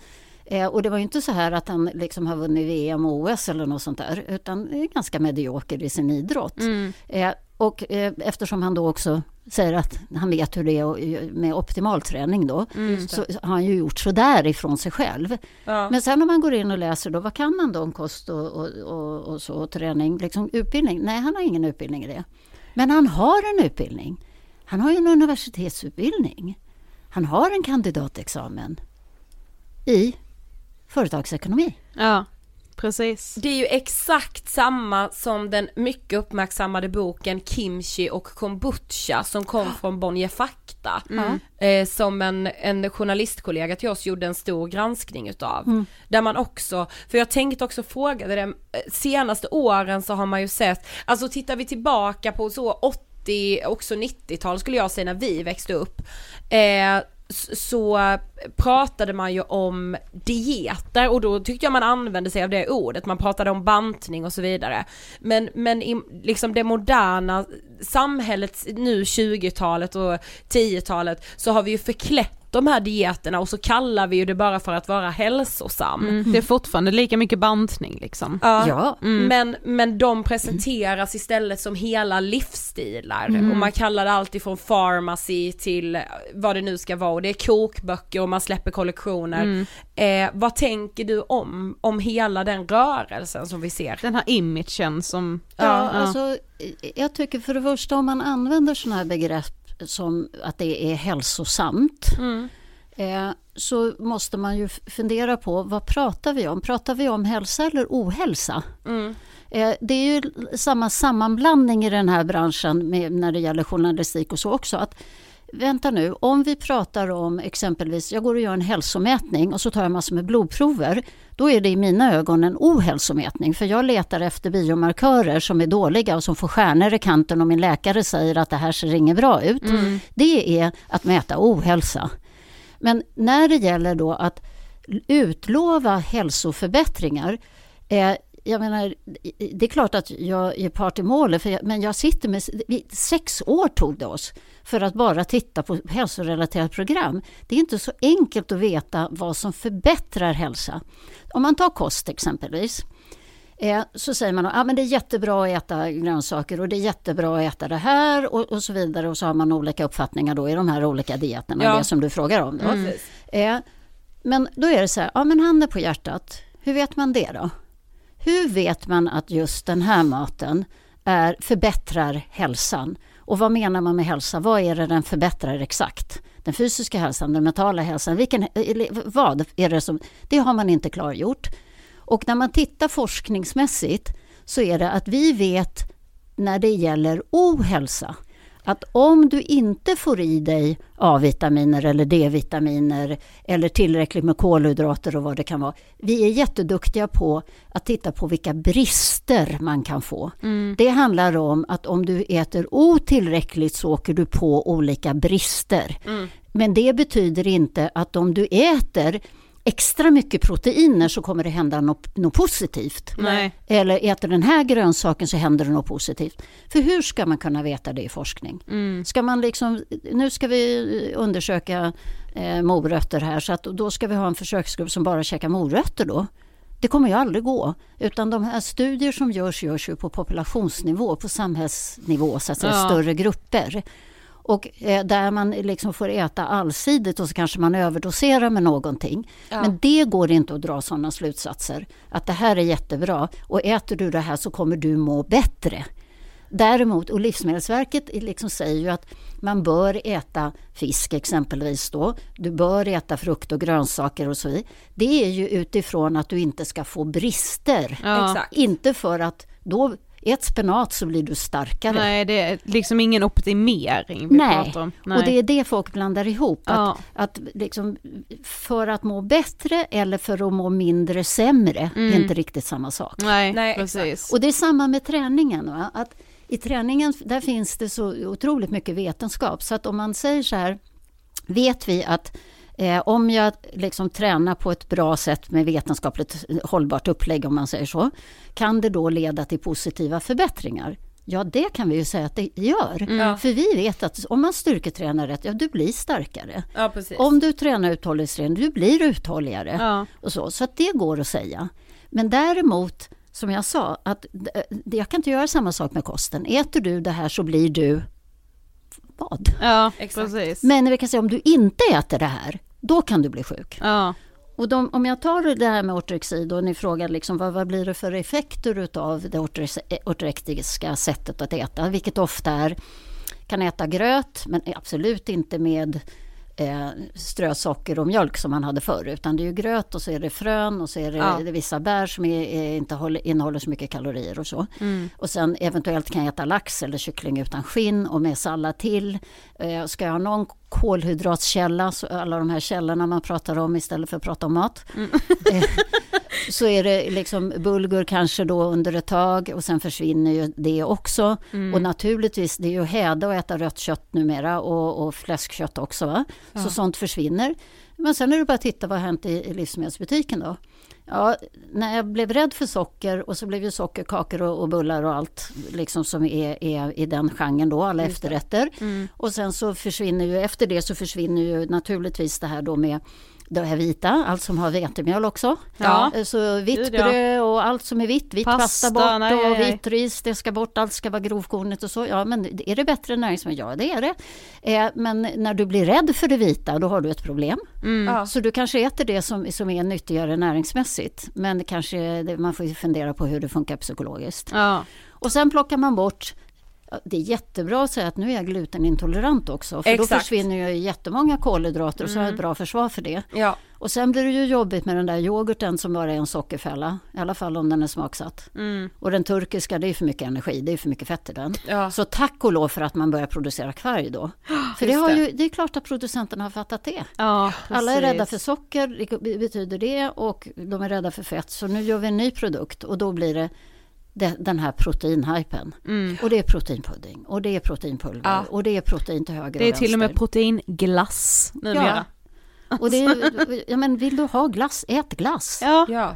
Eh, och det var ju inte så här att han liksom har vunnit VM och OS eller något sånt där, utan är ganska medioker i sin idrott. Mm. Eh, och eh, eftersom han då också säger att han vet hur det är och- med optimal träning då, Mm. så har han ju gjort så där ifrån sig själv. Ja. Men sen om man går in och läser då, vad kan man då om kost och, och, och, och så, och träning, liksom utbildning? Nej, han har ingen utbildning i det. Men han har en utbildning. Han har ju en universitetsutbildning. Han har en kandidatexamen i företagsekonomi. Ja, precis. Det är ju exakt samma som den mycket uppmärksammade boken Kimchi och kombucha som kom från Bonnier Fakta. Eh, som en, en journalistkollega till oss gjorde en stor granskning utav. Där man också, för jag tänkte också fråga det, eh, senaste åren så har man ju sett, alltså tittar vi tillbaka på så 80, också 90-tal skulle jag säga när vi växte upp, eh, så pratade man ju om dieter och då tyckte jag man använde sig av det ordet, man pratade om bantning och så vidare. Men, men i liksom det moderna samhället nu 20-talet och 10-talet så har vi ju förklätt de här dieterna och så kallar vi ju det bara för att vara hälsosam. Mm. Det är fortfarande lika mycket bantning liksom. Ja. Ja. Men, men de presenteras istället som hela livsstilar och man kallar det allt ifrån pharmacy till vad det nu ska vara och det är kokböcker och man släpper kollektioner. Eh, vad tänker du om, om hela den rörelsen som vi ser? Den här imagen som, Ja, ja. alltså, jag tycker för det första om man använder sådana här begrepp som att det är hälsosamt eh, så måste man ju fundera på vad pratar vi om? Pratar vi om hälsa eller ohälsa? Eh, det är ju samma sammanblandning i den här branschen med, när det gäller journalistik och så också. Att, vänta nu, om vi pratar om exempelvis, jag går och gör en hälsomätning och så tar jag massor med blodprover. Då är det i mina ögon en ohälsomätning för jag letar efter biomarkörer som är dåliga och som får stjärnor i kanten och min läkare säger att det här ser inget bra ut. Det är att mäta ohälsa. Men när det gäller då att utlova hälsoförbättringar eh, jag menar, det är klart att jag är part i målet, jag, men jag sitter med... Sex år tog det oss för att bara titta på hälsorelaterat program. Det är inte så enkelt att veta vad som förbättrar hälsa. Om man tar kost exempelvis, eh, så säger man att ah, men det är jättebra att äta grönsaker och det är jättebra att äta det här och, och så vidare. Och så har man olika uppfattningar då i de här olika dieterna, Ja. det som du frågar om. Då. Precis. Eh, men då är det så här, ja men handen på hjärtat, hur vet man det då? Hur vet man att just den här maten är, förbättrar hälsan? Och vad menar man med hälsa? Vad är det den förbättrar exakt? Den fysiska hälsan, den mentala hälsan, vilken, eh, vad är det som... Det har man inte klargjort. Och när man tittar forskningsmässigt så är det att vi vet när det gäller ohälsa att om du inte får i dig A-vitaminer eller D-vitaminer eller tillräckligt med kolhydrater och vad det kan vara. Vi är jätteduktiga på att titta på vilka brister man kan få. Det handlar om att om du äter otillräckligt så åker du på olika brister. Men det betyder inte att om du äter extra mycket proteiner så kommer det hända något, något positivt. Nej. Eller äter den här grönsaken så händer det något positivt. För hur ska man kunna veta det i forskning? Ska man liksom, nu ska vi undersöka eh, morötter här så att då ska vi ha en försöksgrupp som bara käkar morötter då. Det kommer ju aldrig gå. Utan de här studier som görs, görs ju på populationsnivå, på samhällsnivå, så att säga, Ja. större grupper. Och eh, där man liksom får äta allsidigt och så kanske man överdoserar med någonting. Men det går inte att dra sådana slutsatser. Att det här är jättebra och äter du det här så kommer du må bättre. Däremot, och Livsmedelsverket liksom säger ju att man bör äta fisk exempelvis då. Du bör äta frukt och grönsaker och så vidare. Det är ju utifrån att du inte ska få brister. Ja. Inte för att då, ät spenat så blir du starkare. Nej det är liksom ingen optimering vi Nej. pratar om. Och det är det folk blandar ihop. Att, Ja. att liksom, för att må bättre eller för att må mindre sämre är inte riktigt samma sak. Nej, Nej, precis. Och det är samma med träningen. Va? Att I träningen där finns det så otroligt mycket vetenskap. Så att om man säger så här, vet vi att eh, om jag liksom tränar på ett bra sätt med vetenskapligt hållbart upplägg om man säger så, kan det då leda till positiva förbättringar? Ja, det kan vi ju säga att det gör. Ja. För vi vet att om man styrketränar rätt, ja du blir starkare. Ja precis. Om du tränar uthållighetsträning, du blir uthålligare. Ja. Och så, så att det går att säga. Men däremot, som jag sa, att jag kan inte göra samma sak med kosten. Äter du det här så blir du vad? Ja, Exakt. precis. Men vi kan säga om du inte äter det här, då kan du bli sjuk. Ja, Och de, om jag tar det här med ortorexi då, ni frågar liksom vad, vad blir det för effekter utav det ortorektiska sättet att äta, vilket ofta är, kan äta gröt men absolut inte med eh, strösocker och mjölk som man hade förr, utan det är ju gröt och så är det frön och så är det, Ja. det vissa bär som är, är inte håller, innehåller så mycket kalorier och så. Och sen eventuellt kan jag äta lax eller kyckling utan skinn och med sallad till. Eh, ska jag ha någon kolhydratkälla, så alla de här källorna man pratar om istället för att prata om mat. Eh, så är det liksom bulgur kanske då under ett tag och sen försvinner ju det också. Mm. Och naturligtvis, det är ju häda att äta rött kött numera och, och fläskkött också. Va? Så sånt försvinner. Men sen är det bara att titta vad har hänt i, i livsmedelsbutiken då. Ja, när jag blev rädd för socker och så blev ju socker kakor och, och bullar och allt liksom som är, är i den genren då, alla efterrätter. Mm. Och sen så försvinner ju, efter det så försvinner ju naturligtvis det här då med det här vita, allt som har vetemjöl också. Ja. Eh, Så vitt bröd och allt som är vitt, vitt pasta, Pasta, bort nej, och nej, vitt ris, det ska bort, allt ska vara grovkornigt och så. Ja, men är det bättre näringsmedel? Ja, det är det. Eh, men när du blir rädd för det vita, då har du ett problem. Mm. Ja. Så du kanske äter det som, som är nyttigare näringsmässigt, men kanske man får ju fundera på hur det funkar psykologiskt. Ja. Och sen plockar man bort det är jättebra att säga att nu är jag glutenintolerant också, för då Exakt. Mm. försvinner ju jättemånga kolhydrater och så har jag ett bra försvar för det. Ja, Och sen blir det ju jobbigt med den där yoghurten som bara är en sockerfälla, i alla fall om den är smaksatt. Mm. Och den turkiska, det är för mycket energi, det är för mycket fett i den. ja. Så tack och lov för att man börjar producera kvarg då. För det, har det. ju, det är klart att producenterna har fattat det. ja, Alla är rädda för socker, det betyder det, och de är rädda för fett. Så nu gör vi en ny produkt och då blir det den här proteinhypen. Mm. Och det är proteinpudding och det är proteinpulver Ja. och det är protein till höger Det är och till och med proteinglass numera. Och det är, ja, men vill du ha glass, ät glass. Ja, ja.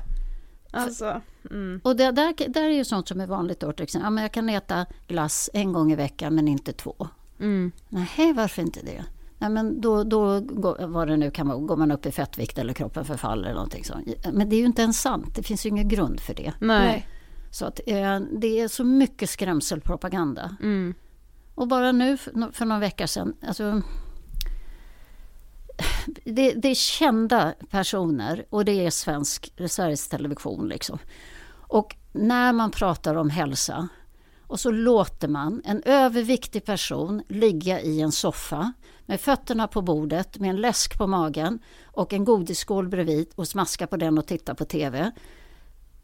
alltså. Mm. Och det, där, där är ju sånt som är vanligt då till exempel. Ja, men jag kan äta glass en gång i veckan men inte två. Mm. Nej, varför inte det? Nej, men då, då går, vad det nu kan vara, går man upp i fettvikt eller kroppen förfaller eller någonting sånt. Men det är ju inte ens sant, det finns ju ingen grund för det. Nej. Så att, eh, det är så mycket skrämselpropaganda. Mm. Och bara nu för, för några veckor sedan, alltså, det, det är kända personer och det är svensk, Sveriges Television. Liksom. Och när man pratar om hälsa och så låter man en överviktig person ligga i en soffa med fötterna på bordet med en läsk på magen och en godisskål bredvid och smaska på den och titta på TV.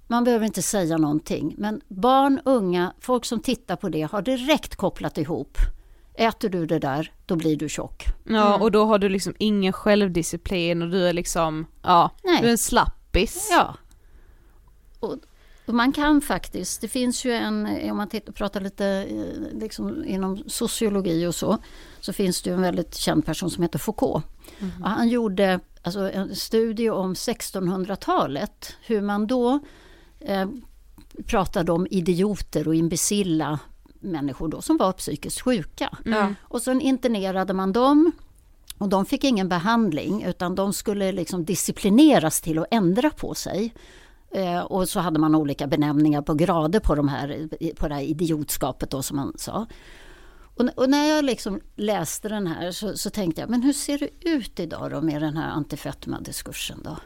Man behöver inte säga någonting, men barn, unga, folk som tittar på det har direkt kopplat ihop. Äter du det där, då blir du tjock. Ja, och då har du liksom ingen självdisciplin och du är liksom, ja, Nej. du är en slappis. Ja. Och, och man kan faktiskt, det finns ju en, om man tittar, pratar lite eh, liksom inom sociologi och så, så finns det ju en väldigt känd person som heter Foucault. Och han gjorde alltså, en studie om 1600-talet, hur man då eh, pratade om idioter och imbecilla människor då, som var psykiskt sjuka. Ja. Och sen internerade man dem och de fick ingen behandling utan de skulle liksom disciplineras till att ändra på sig. Eh, och så hade man olika benämningar på grader på, de här, på det här idiotskapet då som man sa. Och, och när jag liksom läste den här så, så tänkte jag, men hur ser det ut idag då med den här antifetma-diskursen då?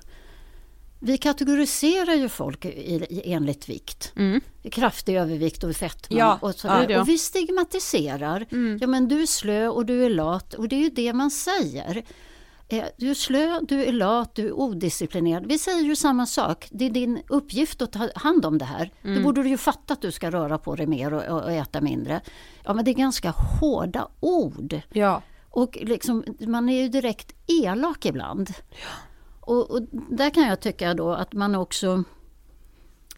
Vi kategoriserar ju folk i, i, enligt vikt. Mm. Kraftig övervikt och fetma. Ja, och, så, ja, ja. och vi stigmatiserar. Mm. Ja men du är slö och du är lat och det är ju det man säger. Eh, Du är slö, du är lat, du är odisciplinerad. Vi säger ju samma sak. Det är din uppgift att ta hand om det här. Mm. Då borde du ju fatta att du ska röra på dig mer och, och äta mindre. Ja men det är ganska hårda ord. Ja. Och liksom, man är ju direkt elak ibland. Och, och där kan jag tycka då att man också...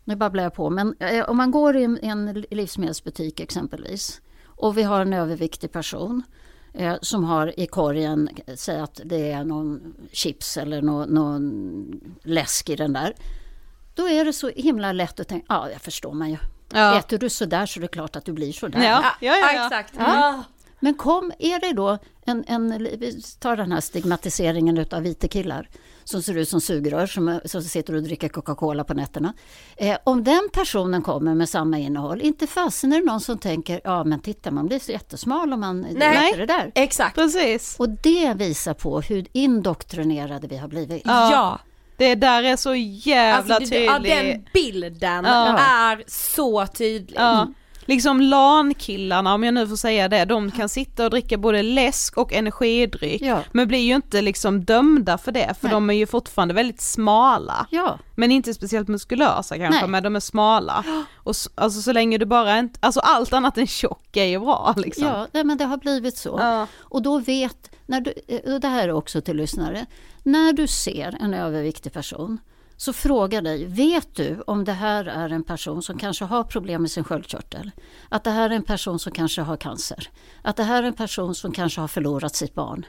Nu babblar jag på, men eh, om man går i en, livsmedelsbutik exempelvis och vi har en överviktig person eh, som har i korgen, säg att det är någon chips eller någon, någon läsk i den där. Då är det så himla lätt att tänka, ja jag förstår man ju. Ja. Äter du sådär så är det klart att du blir sådär. Ja, ja, ja, ja. exakt. Ja. Men kom, är det då en, en vi tar den här stigmatiseringen utav vita killar som ser ut som sugrör som, som sitter och dricker Coca-Cola på nätterna. Eh, om den personen kommer med samma innehåll, inte fasen är det någon som tänker, ja men titta man blir så jättesmal om man Nej. äter det där. Exakt. Precis. Och det visar på hur indoktrinerade vi har blivit. Ja. Ja. Det där är så jävla Alltså, det, ja, tydligt. den bilden Ja. är så tydlig. Ja. Liksom LAN-killarna, om jag nu får säga det, de kan sitta och dricka både läsk och energidryck. Ja. Men blir ju inte liksom dömda för det, för Nej. de är ju fortfarande väldigt smala. Ja, Men inte speciellt muskulösa kanske, Nej. men de är smala. Och s- alltså så länge du bara inte, alltså allt annat än tjock är ju bra liksom. ja nej, men det har blivit så. Ja. Och då vet, när du, och det här är också till lyssnare, när du ser en överviktig person, Så fråga dig, vet du om det här är en person som kanske har problem med sin sköldkörtel? Att det här är en person som kanske har cancer? Att det här är en person som kanske har förlorat sitt barn?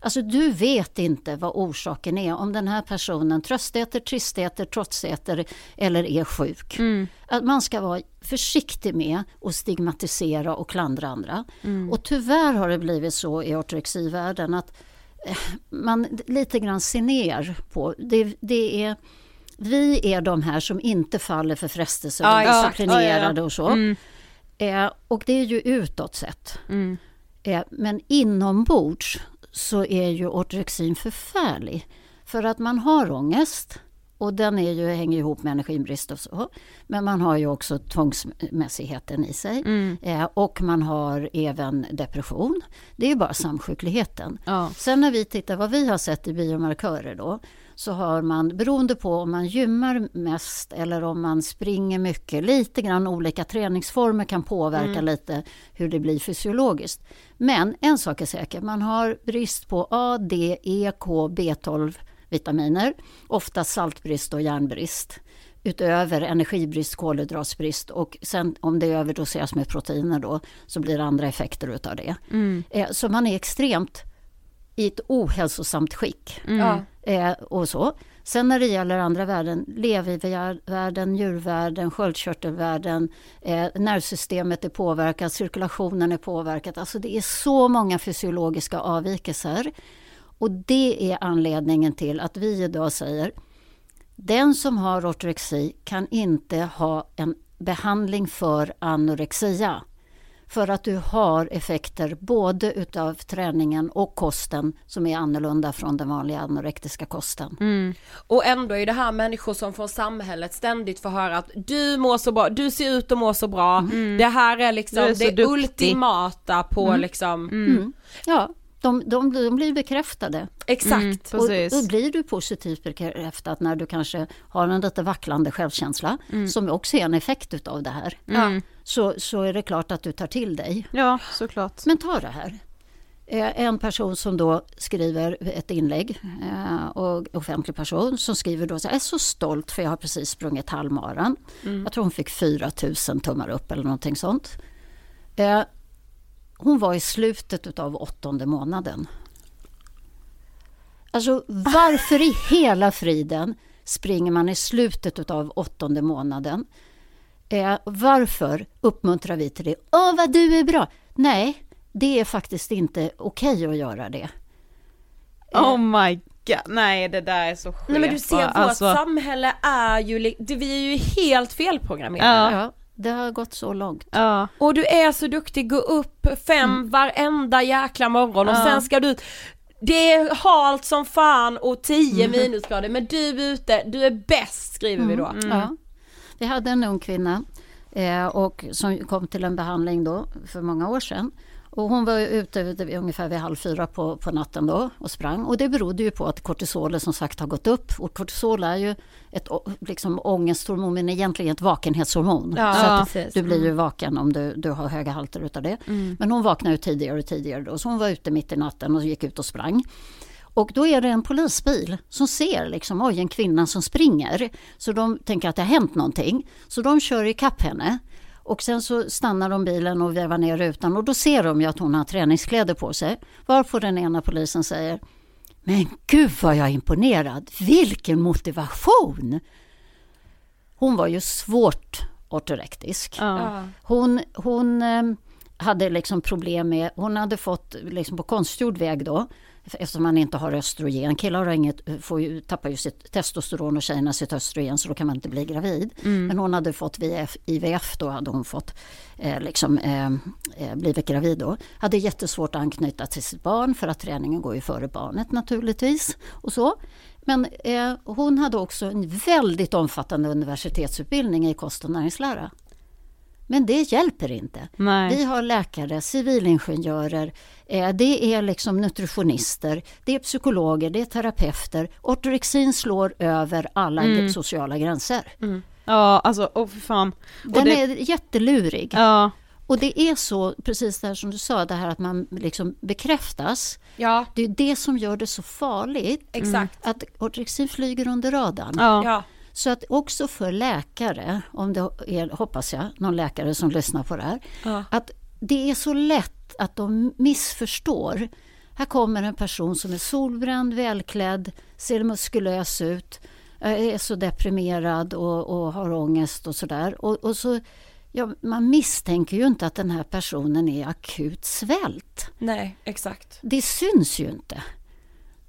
Alltså du vet inte vad orsaken är om den här personen tröstäter, tristäter, trotsäter eller är sjuk. Att man ska vara försiktig med att stigmatisera och klandra andra. Och tyvärr har det blivit så i ortorexivärlden att eh, man lite grann ser ner på, det, det är vi är de här som inte faller för frestelser, Ja, och är exakt. disciplinerade och så. Mm. Eh, och det är ju utåt sett. Mm. Eh, men inombords så är ju ortorexin förfärlig. För att man har ångest och den är ju, hänger ihop med energibrist och så. Men man har ju också tvångsmässigheten i sig. Mm. Eh, och man har även depression. Det är ju bara samsjukligheten. Ja. Sen när vi tittar vad vi har sett i biomarkörer då så har man beroende på om man gymmar mest eller om man springer mycket, lite grann olika träningsformer kan påverka lite hur det blir fysiologiskt. Men en sak är säker, man har brist på A, D, E, K, B12 vitaminer, ofta saltbrist och järnbrist utöver energibrist, kolhydratsbrist och sen om det överdoseras med proteiner då så blir det andra effekter utav det. Eh, Så man är extremt i ett ohälsosamt skick. Ja. Eh, och så. Sen när det gäller andra värden, levervärden, djurvärden, sköldkörtelvärden, eh, nervsystemet är påverkat, cirkulationen är påverkad. Alltså det är så många fysiologiska avvikelser. Och det är anledningen till att vi idag säger den som har ortorexi kan inte ha en behandling för anorexia. För att du har effekter både utav träningen och kosten som är annorlunda från den vanliga anorektiska kosten. Mm. Och ändå är det här människor som från samhället ständigt får höra att du mår så bra, du ser ut att må så bra, det här är liksom är det duktig. ultimata på liksom, Mm. Ja, de, de, de blir bekräftade. exakt. Och Precis. då blir du positivt bekräftad när du kanske har en lite vacklande självkänsla som också är en effekt utav det här. Mm. Så, så är det klart att du tar till dig. Ja, såklart. Men ta det här. Eh, En person som då skriver ett inlägg, eh, och offentlig person, som skriver då så jag är så stolt för jag har precis sprungit halvmaran. Jag tror hon fick 4 000 tummar upp eller någonting sånt. Eh, Hon var i slutet utav åttonde månaden. Alltså varför i hela friden springer man i slutet utav åttonde månaden? Eh, varför uppmuntrar vi till det? Åh, vad du är bra! Nej, det är faktiskt inte okej att göra det. Oh my god, nej det där är så skevt. Nej men du ser, vårt Alltså, samhälle är ju, vi är ju helt felprogrammerade. Ja. Det har gått så långt. Ja, Och du är så duktig, gå upp fem varenda jäkla morgon och Ja. sen ska du ut det är halt som fan och 10 minusgrader men du är ute, du är bäst skriver vi då. Ja. Vi hade en ung kvinna eh, och som kom till en behandling då för många år sedan. Och hon var ute ungefär vid halv fyra på, på natten då och sprang. Och det berodde ju på att kortisolet som sagt har gått upp. Och kortisol är ju ett liksom, ångesthormon men egentligen ett vakenhetshormon. Ja, så att precis. du blir ju vaken om du, du har höga halter utav det. Men hon vaknade ju tidigare och tidigare då. Så hon var ute mitt i natten och gick ut och sprang. Och då är det en polisbil som ser liksom, oj, en kvinna som springer. Så de tänker att det har hänt någonting. Så de kör ikapp henne. Och sen så stannar de bilen och vevar ner rutan och då ser de ju att hon har träningskläder på sig. Varpå den ena polisen säger Men gud vad jag är imponerad! Vilken motivation! Hon var ju svårt ortorektisk. ja. Hon, hon eh, hade liksom problem med, hon hade fått liksom på konstgjord väg då, eftersom man inte har östrogen. Killar har inget, får ju, tappar ju sitt testosteron och tjejerna sitt östrogen så då kan man inte bli gravid. Men hon hade fått VF, IVF då hade hon fått eh, liksom, eh, eh, blivit gravid då. Hade jättesvårt att anknyta till sitt barn för att träningen går ju före barnet naturligtvis. Och så. Men eh, hon hade också en väldigt omfattande universitetsutbildning i kost och näringslära. Men det hjälper inte. Nej. Vi har läkare, civilingenjörer, eh, det är liksom nutritionister, det är psykologer, det är terapeuter. Ortorexin slår över alla Mm. sociala gränser. Ja, alltså, åh för fan. Och Den det, är jättelurig. Ja, Och det är så, precis det här som du sa, det här att man liksom bekräftas. Ja, Det är det som gör det så farligt. exakt. Att ortorexin flyger under radarn. ja. Så att också för läkare, om det är, hoppas jag, någon läkare som lyssnar på det här, Ja. att det är så lätt att de missförstår. Här kommer en person som är solbränd, välklädd, ser muskulös ut, eh, är så deprimerad och, och har ångest och sådär. Och, och så, ja, man misstänker ju inte att den här personen är akut svält. Nej, exakt. Det syns ju inte.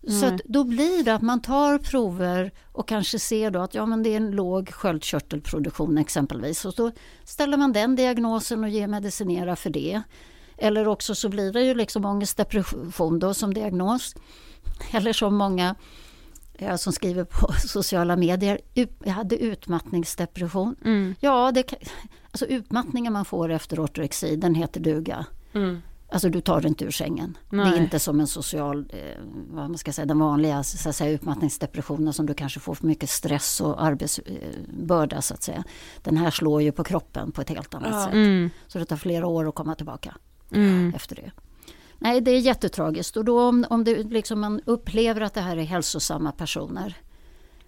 Så att då blir det att man tar prover och kanske ser då att ja, men det är en låg sköldkörtelproduktion exempelvis. Och då ställer man den diagnosen och ger medicinera för det. Eller också så blir det ju liksom ångestdepression då som diagnos. Eller som många eh, som skriver på sociala medier, ut- jag hade utmattningsdepression. Mm. Ja, det alltså utmattningen man får efter ortorexi, den heter duga. Mm. Alltså du tar dig inte ur sängen. Det Nej. är inte som en social, eh, vad man ska säga, den vanliga så säga, utmattningsdepressionen som du kanske får för mycket stress och arbetsbörda så att säga. Den här slår ju på kroppen på ett helt annat Ja. sätt. Mm. Så det tar flera år att komma tillbaka Mm. efter det. Nej, det är jättetragiskt och då om, om det, liksom man upplever att det här är hälsosamma personer.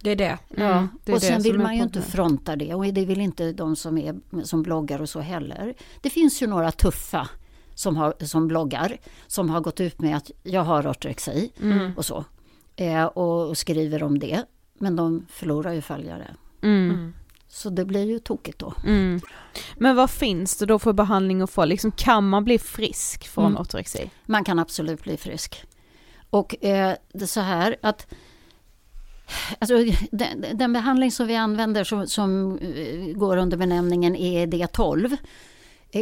Det är det. Mm, det är och det sen vill man ju inte fronta det och det vill inte de som, är, som bloggar och så heller. Det finns ju några tuffa som, har, som bloggar som har gått ut med att jag har ortorexi Mm. och så. Eh, och, och skriver om det. Men de förlorar ju följare. Mm. Så det blir ju tokigt då. Mm. Men vad finns det då för behandling att få? Liksom, kan man bli frisk från Mm. ortorexi? Man kan absolut bli frisk. Och eh, det är så här att alltså, den, den behandling som vi använder som, som eh, går under benämningen EED12 är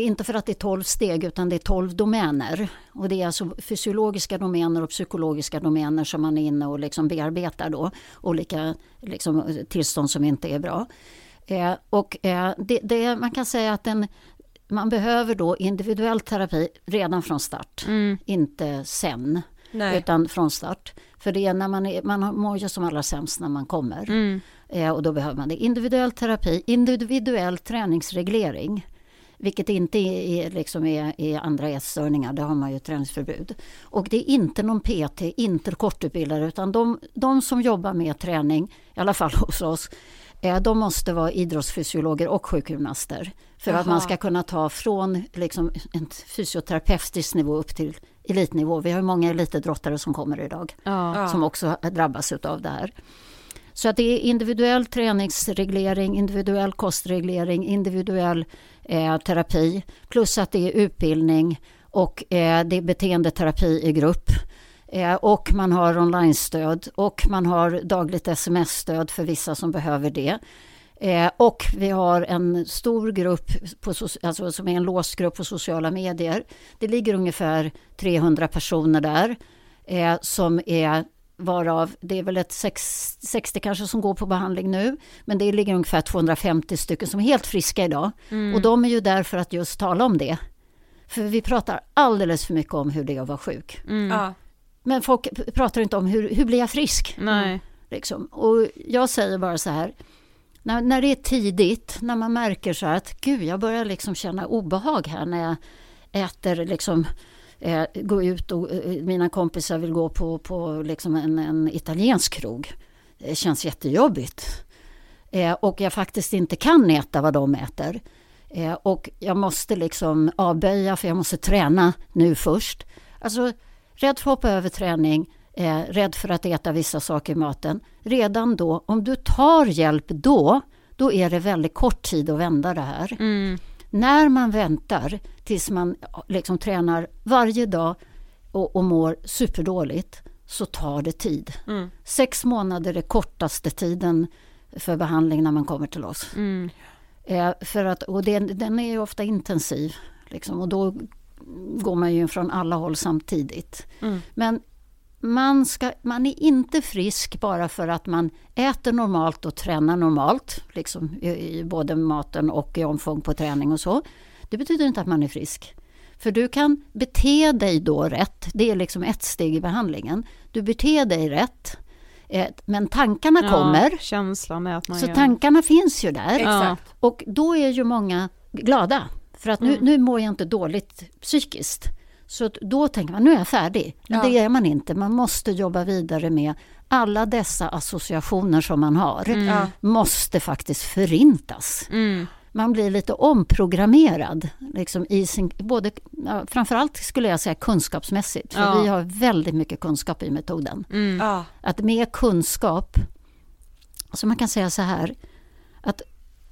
inte för att det är 12 steg utan det är 12 domäner. Och det är alltså fysiologiska domäner och psykologiska domäner som man är inne och liksom bearbetar då. Olika liksom, tillstånd som inte är bra. Eh, och eh, det, det, man kan säga att den, man behöver då individuell terapi redan från start. Mm. Inte sen, Nej. utan från start. För det är när man, är, man mår ju som allra sämst när man kommer. Mm. Eh, och då behöver man det. Individuell terapi, individuell träningsreglering. Vilket inte är, liksom är, är andra ätstörningar, där har man ju träningsförbud. Och det är inte någon PT, inte kortutbildare, utan de, de som jobbar med träning, i alla fall hos oss, eh, de måste vara idrottsfysiologer och sjukgymnaster. För att Jaha. man ska kunna ta från liksom, en fysioterapeutisk nivå upp till elitnivå. Vi har många elitidrottare som kommer idag. Ja. som också drabbas av det här. Så att det är individuell träningsreglering, individuell kostreglering, individuell eh, terapi plus att det är utbildning och eh, det är beteendeterapi i grupp. Eh, och man har online-stöd och man har dagligt sms-stöd för vissa som behöver det. Eh, och vi har en stor grupp på, alltså, som är en låst grupp på sociala medier. Det ligger ungefär 300 personer där eh, som är varav det är väl ett sex, 60 kanske som går på behandling nu. Men det ligger ungefär 250 stycken som är helt friska idag. Och de är ju där för att just tala om det. För vi pratar alldeles för mycket om hur det är att vara sjuk. Mm. Ja. Men folk pratar inte om hur, hur blir jag frisk? Nej. Liksom. Och jag säger bara så här, när, när det är tidigt, när man märker så här att gud, jag börjar liksom känna obehag här när jag äter liksom eh, gå ut och eh, mina kompisar vill gå på, på liksom en, en italiensk krog. Det känns jättejobbigt. Eh, och jag faktiskt inte kan äta vad de äter. Eh, och jag måste liksom avböja för jag måste träna nu först. Alltså rädd för att hoppa över träning, eh, rädd för att äta vissa saker i maten. Redan då, om du tar hjälp då, då är det väldigt kort tid att vända det här. Mm. När man väntar tills man liksom tränar varje dag och, och mår superdåligt så tar det tid. Mm. Sex månader är kortaste tiden för behandling när man kommer till oss. Mm. Eh, för att, och den, den är ju ofta intensiv liksom, och då går man ju från alla håll samtidigt. Mm. Men man, ska, man är inte frisk bara för att man äter normalt och tränar normalt, liksom i, i både maten och i omfång på träning och så. Det betyder inte att man är frisk. För du kan bete dig då rätt, det är liksom ett steg i behandlingen. Du beter dig rätt, men tankarna kommer. Ja, känslan är att man Så gör... tankarna finns ju där. Ja. Och då är ju många glada. För att nu, Mm. nu mår jag inte dåligt psykiskt. Så att då tänker man, nu är jag färdig. Men Ja. det är man inte. Man måste jobba vidare med alla dessa associationer som man har. Ja. Måste faktiskt förintas. Mm. Man blir lite omprogrammerad. Liksom i sin, både, framförallt skulle jag säga kunskapsmässigt. För Ja. vi har väldigt mycket kunskap i metoden. Mm. Ja. Att med kunskap, så man kan säga så här, att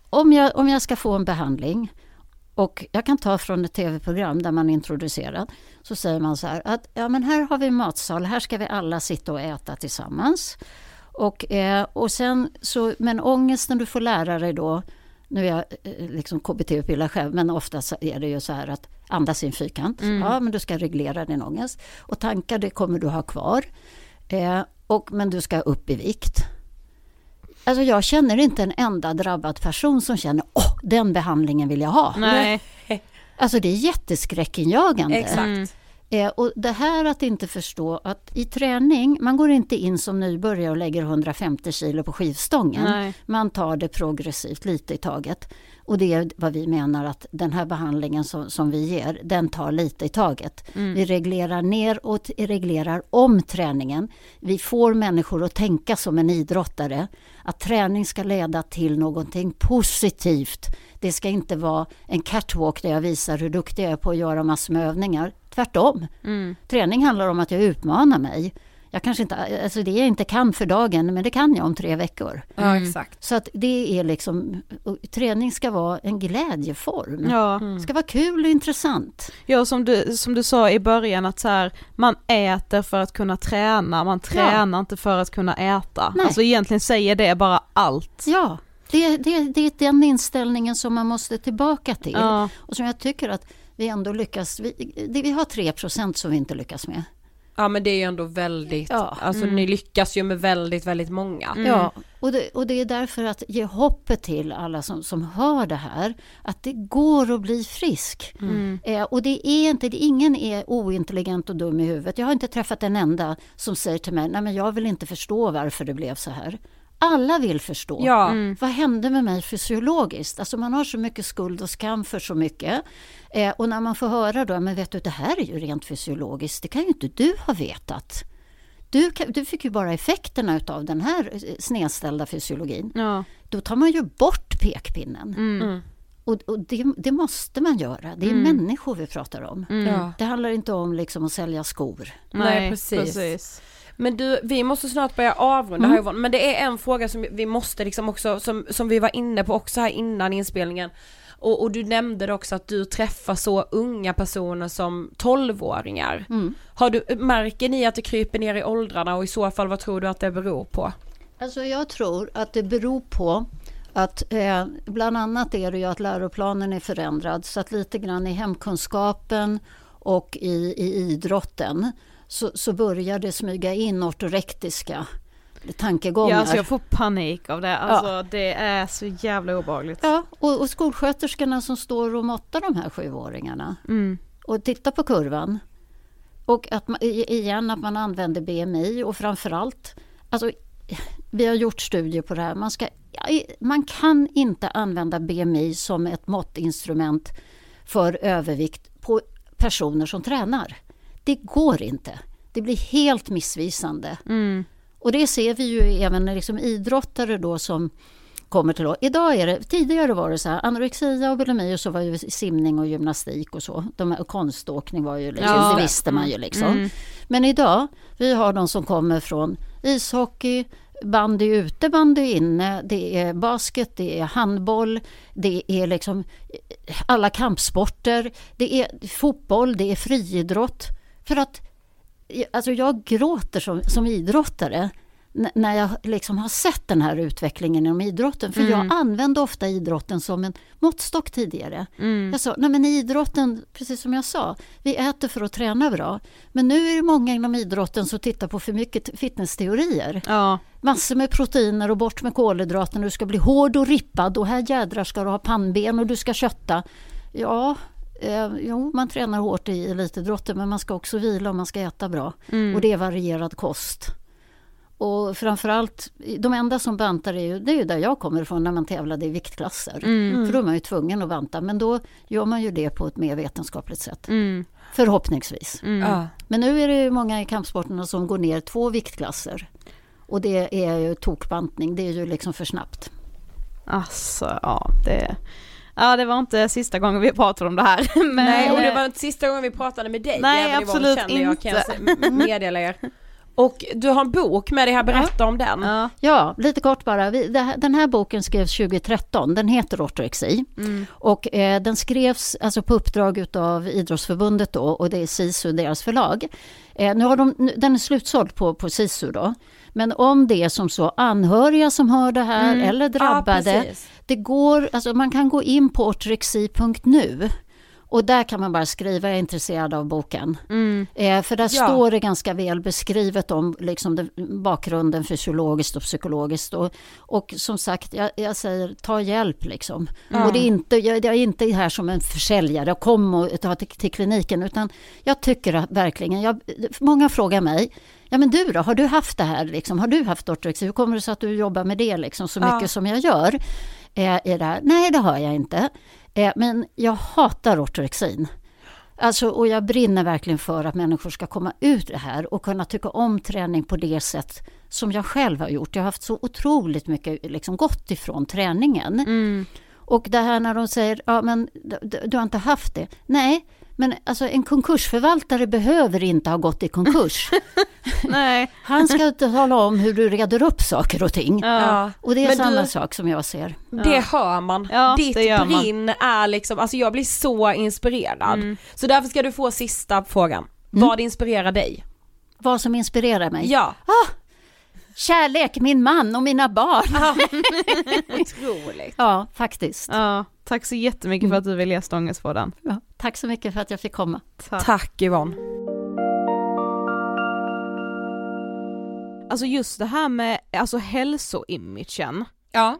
om jag, om jag ska få en behandling och jag kan ta från ett tv-program där man är introducerad, så säger man så här att ja, men här har vi matsal, här ska vi alla sitta och äta tillsammans. Och, eh, och sen så, men ångesten du får lära dig då, nu är jag eh, liksom KBT-utbildad själv, men oftast är det ju så här att andas i en fyrkant. Ja, men du ska reglera din ångest. Och tankar, det kommer du ha kvar. Eh, och, men du ska upp i vikt. Alltså jag känner inte en enda drabbad person som känner åh, den behandlingen vill jag ha. Nej. Alltså det är jätteskräckinjagande. Exakt. Mm. Eh, och det här att inte förstå att i träning, man går inte in som nybörjare och lägger 150 kilo på skivstången. Nej. Man tar det progressivt, lite i taget. Och det är vad vi menar att den här behandlingen som, som vi ger, den tar lite i taget. Vi reglerar ner och reglerar om träningen. Vi får människor att tänka som en idrottare. Att träning ska leda till någonting positivt. Det ska inte vara en catwalk där jag visar hur duktig jag är på att göra massor med övningar. Tvärtom. Mm. Träning handlar om att jag utmanar mig. Jag kanske inte, alltså det jag inte kan för dagen, men det kan jag om tre veckor. Ja, exakt. Så att det är liksom, träning ska vara en glädjeform. Ja. Det ska vara kul och intressant. Ja som du, som du sa i början att så här, man äter för att kunna träna, man tränar inte för att kunna äta. Nej. Alltså egentligen säger det bara allt. Ja, det, det, det är den inställningen som man måste tillbaka till. Ja. Och som jag tycker att vi ändå lyckas, vi, det, vi har 3% som vi inte lyckas med. Ja men det är ju ändå väldigt, Ja. alltså ni lyckas ju med väldigt, väldigt många. Ja, och det, och det är därför att ge hoppet till alla som, som hör det här, att det går att bli frisk. Eh, och det är inte, det, ingen är ointelligent och dum i huvudet. Jag har inte träffat en enda som säger till mig, nej men jag vill inte förstå varför det blev så här. Alla vill förstå. Ja, Vad hände med mig fysiologiskt? Alltså man har så mycket skuld och skam för så mycket. Eh, och när man får höra då, men vet du det här är ju rent fysiologiskt, det kan ju inte du ha vetat. Du, kan, du fick ju bara effekterna av den här eh, snedställda fysiologin. Ja. Då tar man ju bort pekpinnen. Mm. Och, och det, det måste man göra. Det är människor vi pratar om. ja. Det handlar inte om liksom att sälja skor. Nej, precis. Men du, vi måste snart börja avrunda här Yvonne, men det är en fråga som vi måste liksom också, som, som vi var inne på också här innan inspelningen. Och, och du nämnde också att du träffar så unga personer som 12-åringar. Har du, märker ni att det kryper ner i åldrarna och i så fall vad tror du att det beror på? Alltså jag tror att det beror på att eh, bland annat är det ju att läroplanen är förändrad så att lite grann i hemkunskapen och i, i idrotten så, så börjar det smyga in ortorektiska tankegångar. Ja alltså jag får panik av det, alltså det är så jävla obehagligt. Ja, och, och skolsköterskorna som står och måttar de här sjuåringarna Mm. och tittar på kurvan. Och att man, igen att man använder BMI och framförallt, alltså vi har gjort studier på det här, man, ska, man kan inte använda BMI som ett måttinstrument för övervikt på personer som tränar. Det går inte. Det blir helt missvisande. Mm. Och det ser vi ju även när liksom idrottare då som kommer till oss. Idag är det, tidigare var det så här, anorexia och bulimi och så var ju simning och gymnastik och så. De och konståkning var ju liksom, Ja. det visste man ju liksom. Mm. Men idag, vi har de som kommer från ishockey, bandy ute, bandy inne, det är basket, det är handboll, det är liksom alla kampsporter, det är fotboll, det är friidrott. För att alltså jag gråter som, som idrottare när jag liksom har sett den här utvecklingen inom idrotten. För jag använde ofta idrotten som en måttstock tidigare. Jag sa, nej men idrotten, precis som jag sa, vi äter för att träna bra. Men nu är det många inom idrotten som tittar på för mycket fitnessteorier. Ja. Massor med proteiner och bort med kolhydraterna. Du ska bli hård och rippad och här jädrar ska du ha pannben och du ska kötta. Ja, eh, jo man tränar hårt i elitidrotten men man ska också vila och man ska äta bra. Och det är varierad kost. och framförallt, de enda som bantar är ju, det är ju där jag kommer ifrån när man tävlade i viktklasser. Mm. För då är man ju tvungen att banta, men då gör man ju det på ett mer vetenskapligt sätt. Mm. Förhoppningsvis. Mm. Men nu är det ju många i kampsporterna som går ner två viktklasser. Och det är ju tokbantning, det är ju liksom för snabbt. Alltså, ja det... Ja det var inte sista gången vi pratade om det här. Men, Nej och det var inte sista gången vi pratade med dig. Nej, även absolut känner jag, kan jag inte. se- meddela er. Och du har en bok med dig här, berätta om den. Ja. Ja, lite kort bara. Vi, det den här boken skrevs 2013. Den heter Ortorexi. Mm. Och eh, den skrevs alltså på uppdrag utav Idrottsförbundet då och det är SISU, deras förlag. Eh, nu har de, nu, den är slutsåld på, på SISU då. Men om det är som så anhöriga som har det här Mm. eller drabbade. Ja, det går, alltså man kan gå in på ortorexi.nu och där kan man bara skriva jag är intresserad av boken. Mm. Eh, för där Ja. står det ganska väl beskrivet om liksom den, bakgrunden fysiologiskt och psykologiskt. Och, och som sagt, jag, jag säger ta hjälp liksom. Ja. Och det är inte, jag, jag är inte här som en försäljare, kom och ta till, till kliniken. Utan jag tycker att verkligen, jag, många frågar mig, ja men du då, har du haft det här? Liksom? Har du haft ortorexi? Hur kommer det sig att du jobbar med det liksom, så Ja. mycket som jag gör? Eh, i det här? Nej, det har jag inte. Eh, men jag hatar ortorexin. Alltså, och jag brinner verkligen för att människor ska komma ut det här och kunna tycka om träning på det sätt som jag själv har gjort. Jag har haft så otroligt mycket liksom, gott ifrån träningen. Mm. Och det här när de säger, ja men du, du- har inte haft det. Nej, men alltså en konkursförvaltare behöver inte ha gått i konkurs. Nej. Han ska tala om hur du reder upp saker och ting. Ja. Ja. Och det är Men samma du- sak som jag ser. Det hör man. Ja, Ditt det gör man. brinn är liksom, alltså jag blir så inspirerad. Mm. Så därför ska du få sista frågan. Mm. Vad inspirerar dig? Vad som inspirerar mig? Ja. Kärlek, min man och mina barn. Otroligt. Ja, faktiskt. ja. Tack så jättemycket för att du ville gästa Ångestpodden. Ja, tack så mycket för att jag fick komma. Tack. Tack Yvonne. Alltså just det här med alltså hälsoimagen Ja.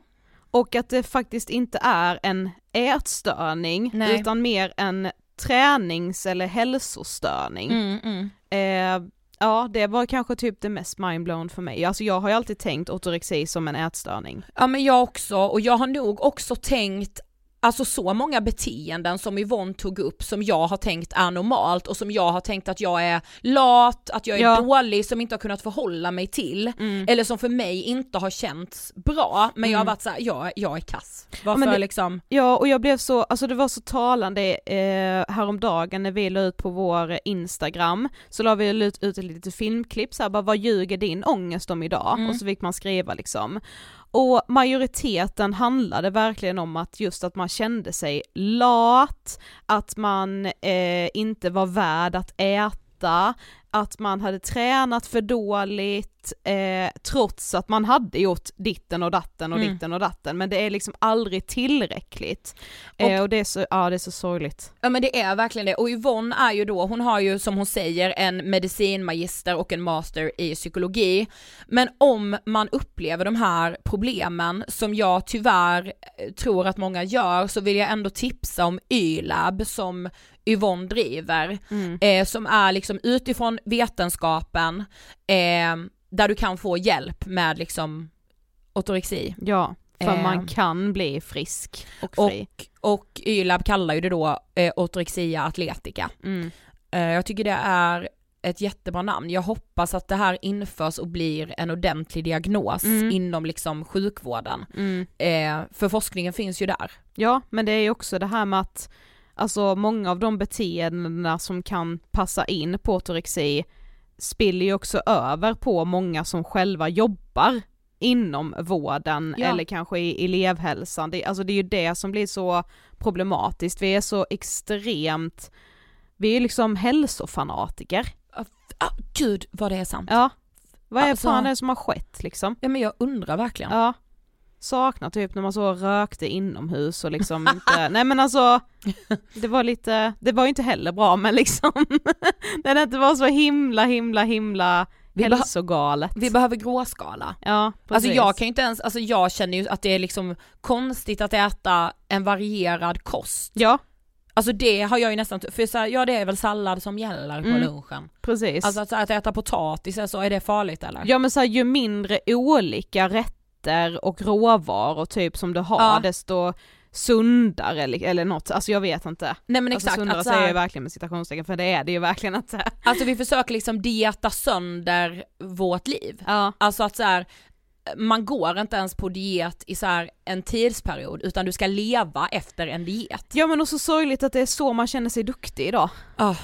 och att det faktiskt inte är en ätstörning Nej. utan mer en tränings eller hälsostörning. Mm, mm. Eh, ja det var kanske typ det mest mindblown för mig. Alltså jag har ju alltid tänkt ortorexi som en ätstörning. Ja men jag också och jag har nog också tänkt Alltså så många beteenden som Yvonne tog upp som jag har tänkt är normalt och som jag har tänkt att jag är lat, att jag är Ja. dålig, som inte har kunnat förhålla mig till. Mm. Eller som för mig inte har känts bra, men jag har Mm. varit såhär, jag, jag är kass. Varför men det- liksom? Ja och jag blev så, alltså det var så talande eh, häromdagen när vi la ut på vår Instagram, så la vi ut, ut ett litet filmklipp så här, bara vad ljuger din ångest om idag? Mm. Och så fick man skriva liksom. Och majoriteten handlade verkligen om att just att man kände sig lat, att man eh, inte var värd att äta, att man hade tränat för dåligt, eh, trots att man hade gjort ditten och datten och Mm. ditten och datten, men det är liksom aldrig tillräckligt. Eh, och det är så, ja det är så sorgligt. Ja men det är verkligen det och Yvonne är ju då, hon har ju som hon säger en medicinmagister och en master i psykologi. Men om man upplever de här problemen som jag tyvärr eh, tror att många gör så vill jag ändå tipsa om YLAB som Yvonne driver. Eh, som är liksom utifrån vetenskapen eh, där du kan få hjälp med liksom ortorexi. Ja, för Eh. man kan bli frisk och Och, fri. och YLAB kallar ju det då eh, ortorexia atletica. Mm. Eh, Jag tycker det är ett jättebra namn. Jag hoppas att det här införs och blir en ordentlig diagnos Mm. inom liksom sjukvården. Mm. Eh, för forskningen finns ju där. Ja, men det är ju också det här med att alltså många av de beteendena som kan passa in på ortorexi spiller ju också över på många som själva jobbar inom vården Ja. eller kanske i elevhälsan. Det, alltså det är ju det som blir så problematiskt. Vi är så extremt, vi är liksom hälsofanatiker. Ah, gud vad det är sant. Ja, vad är Alltså- fan det som har skett liksom? Ja men jag undrar verkligen. Ja. Saknar typ när man så rökte inomhus och liksom inte, nej men alltså Det var lite, det var ju inte heller bra men liksom När det inte var så himla himla himla Vi hälsogalet Vi behöver gråskala. Ja precis. Alltså jag kan ju inte ens, alltså jag känner ju att det är liksom konstigt att äta en varierad kost. Ja, Alltså det har jag ju nästan, för så här, ja det är väl sallad som gäller på Mm. lunchen. Precis. Alltså att, att äta potatis, så är det farligt eller? Ja men så här, ju mindre olika rätter och råvaror typ som du har Ja. desto sundare eller, något, alltså jag vet inte. Nej men Alltså exakt, sundare att, så säger jag verkligen med citationstecken för det är det ju verkligen inte. alltså vi försöker liksom dieta sönder vårt liv. Ja. Alltså att så här, man går inte ens på diet i så en tidsperiod utan du ska leva efter en diet. ja men också sorgligt att det är så man känner sig duktig idag. Ah.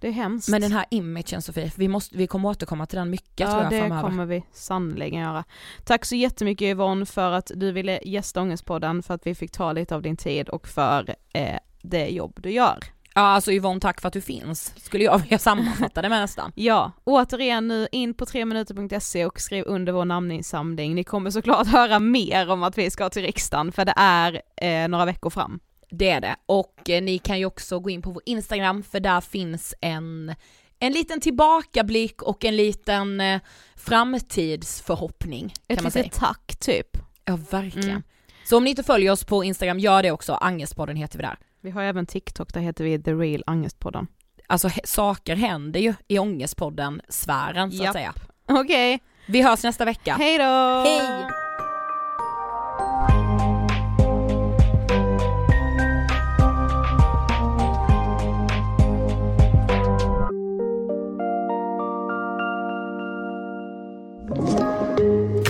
Det är hemskt. Men den här imagen Sofie, vi, måste, vi kommer återkomma till den mycket tror Ja jag det framöver. kommer vi sannoliken göra. Tack så jättemycket Yvonne för att du ville gästa Ångestpodden, för att vi fick ta lite av din tid och för eh, det jobb du gör. Ja alltså Yvonne tack för att du finns, skulle jag vilja sammanfatta det med nästan. Ja, återigen nu in på 3minuter.se och skriv under vår namninsamling. Ni kommer såklart höra mer om att vi ska till riksdagen för det är eh, några veckor fram. Det är det. Och eh, ni kan ju också gå in på vår Instagram för där finns en, en liten tillbakablick och en liten eh, framtidsförhoppning. Ett litet tack typ. Ja verkligen. Mm. Så om ni inte följer oss på Instagram, gör det också. Angestpodden heter vi där. Vi har även TikTok, där heter vi The Real Angestpodden. Alltså saker händer ju i Ångestpodden sfären så Japp. att säga. Okej, Vi hörs nästa vecka. hej då! Hej!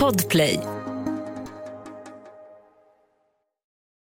Podplay.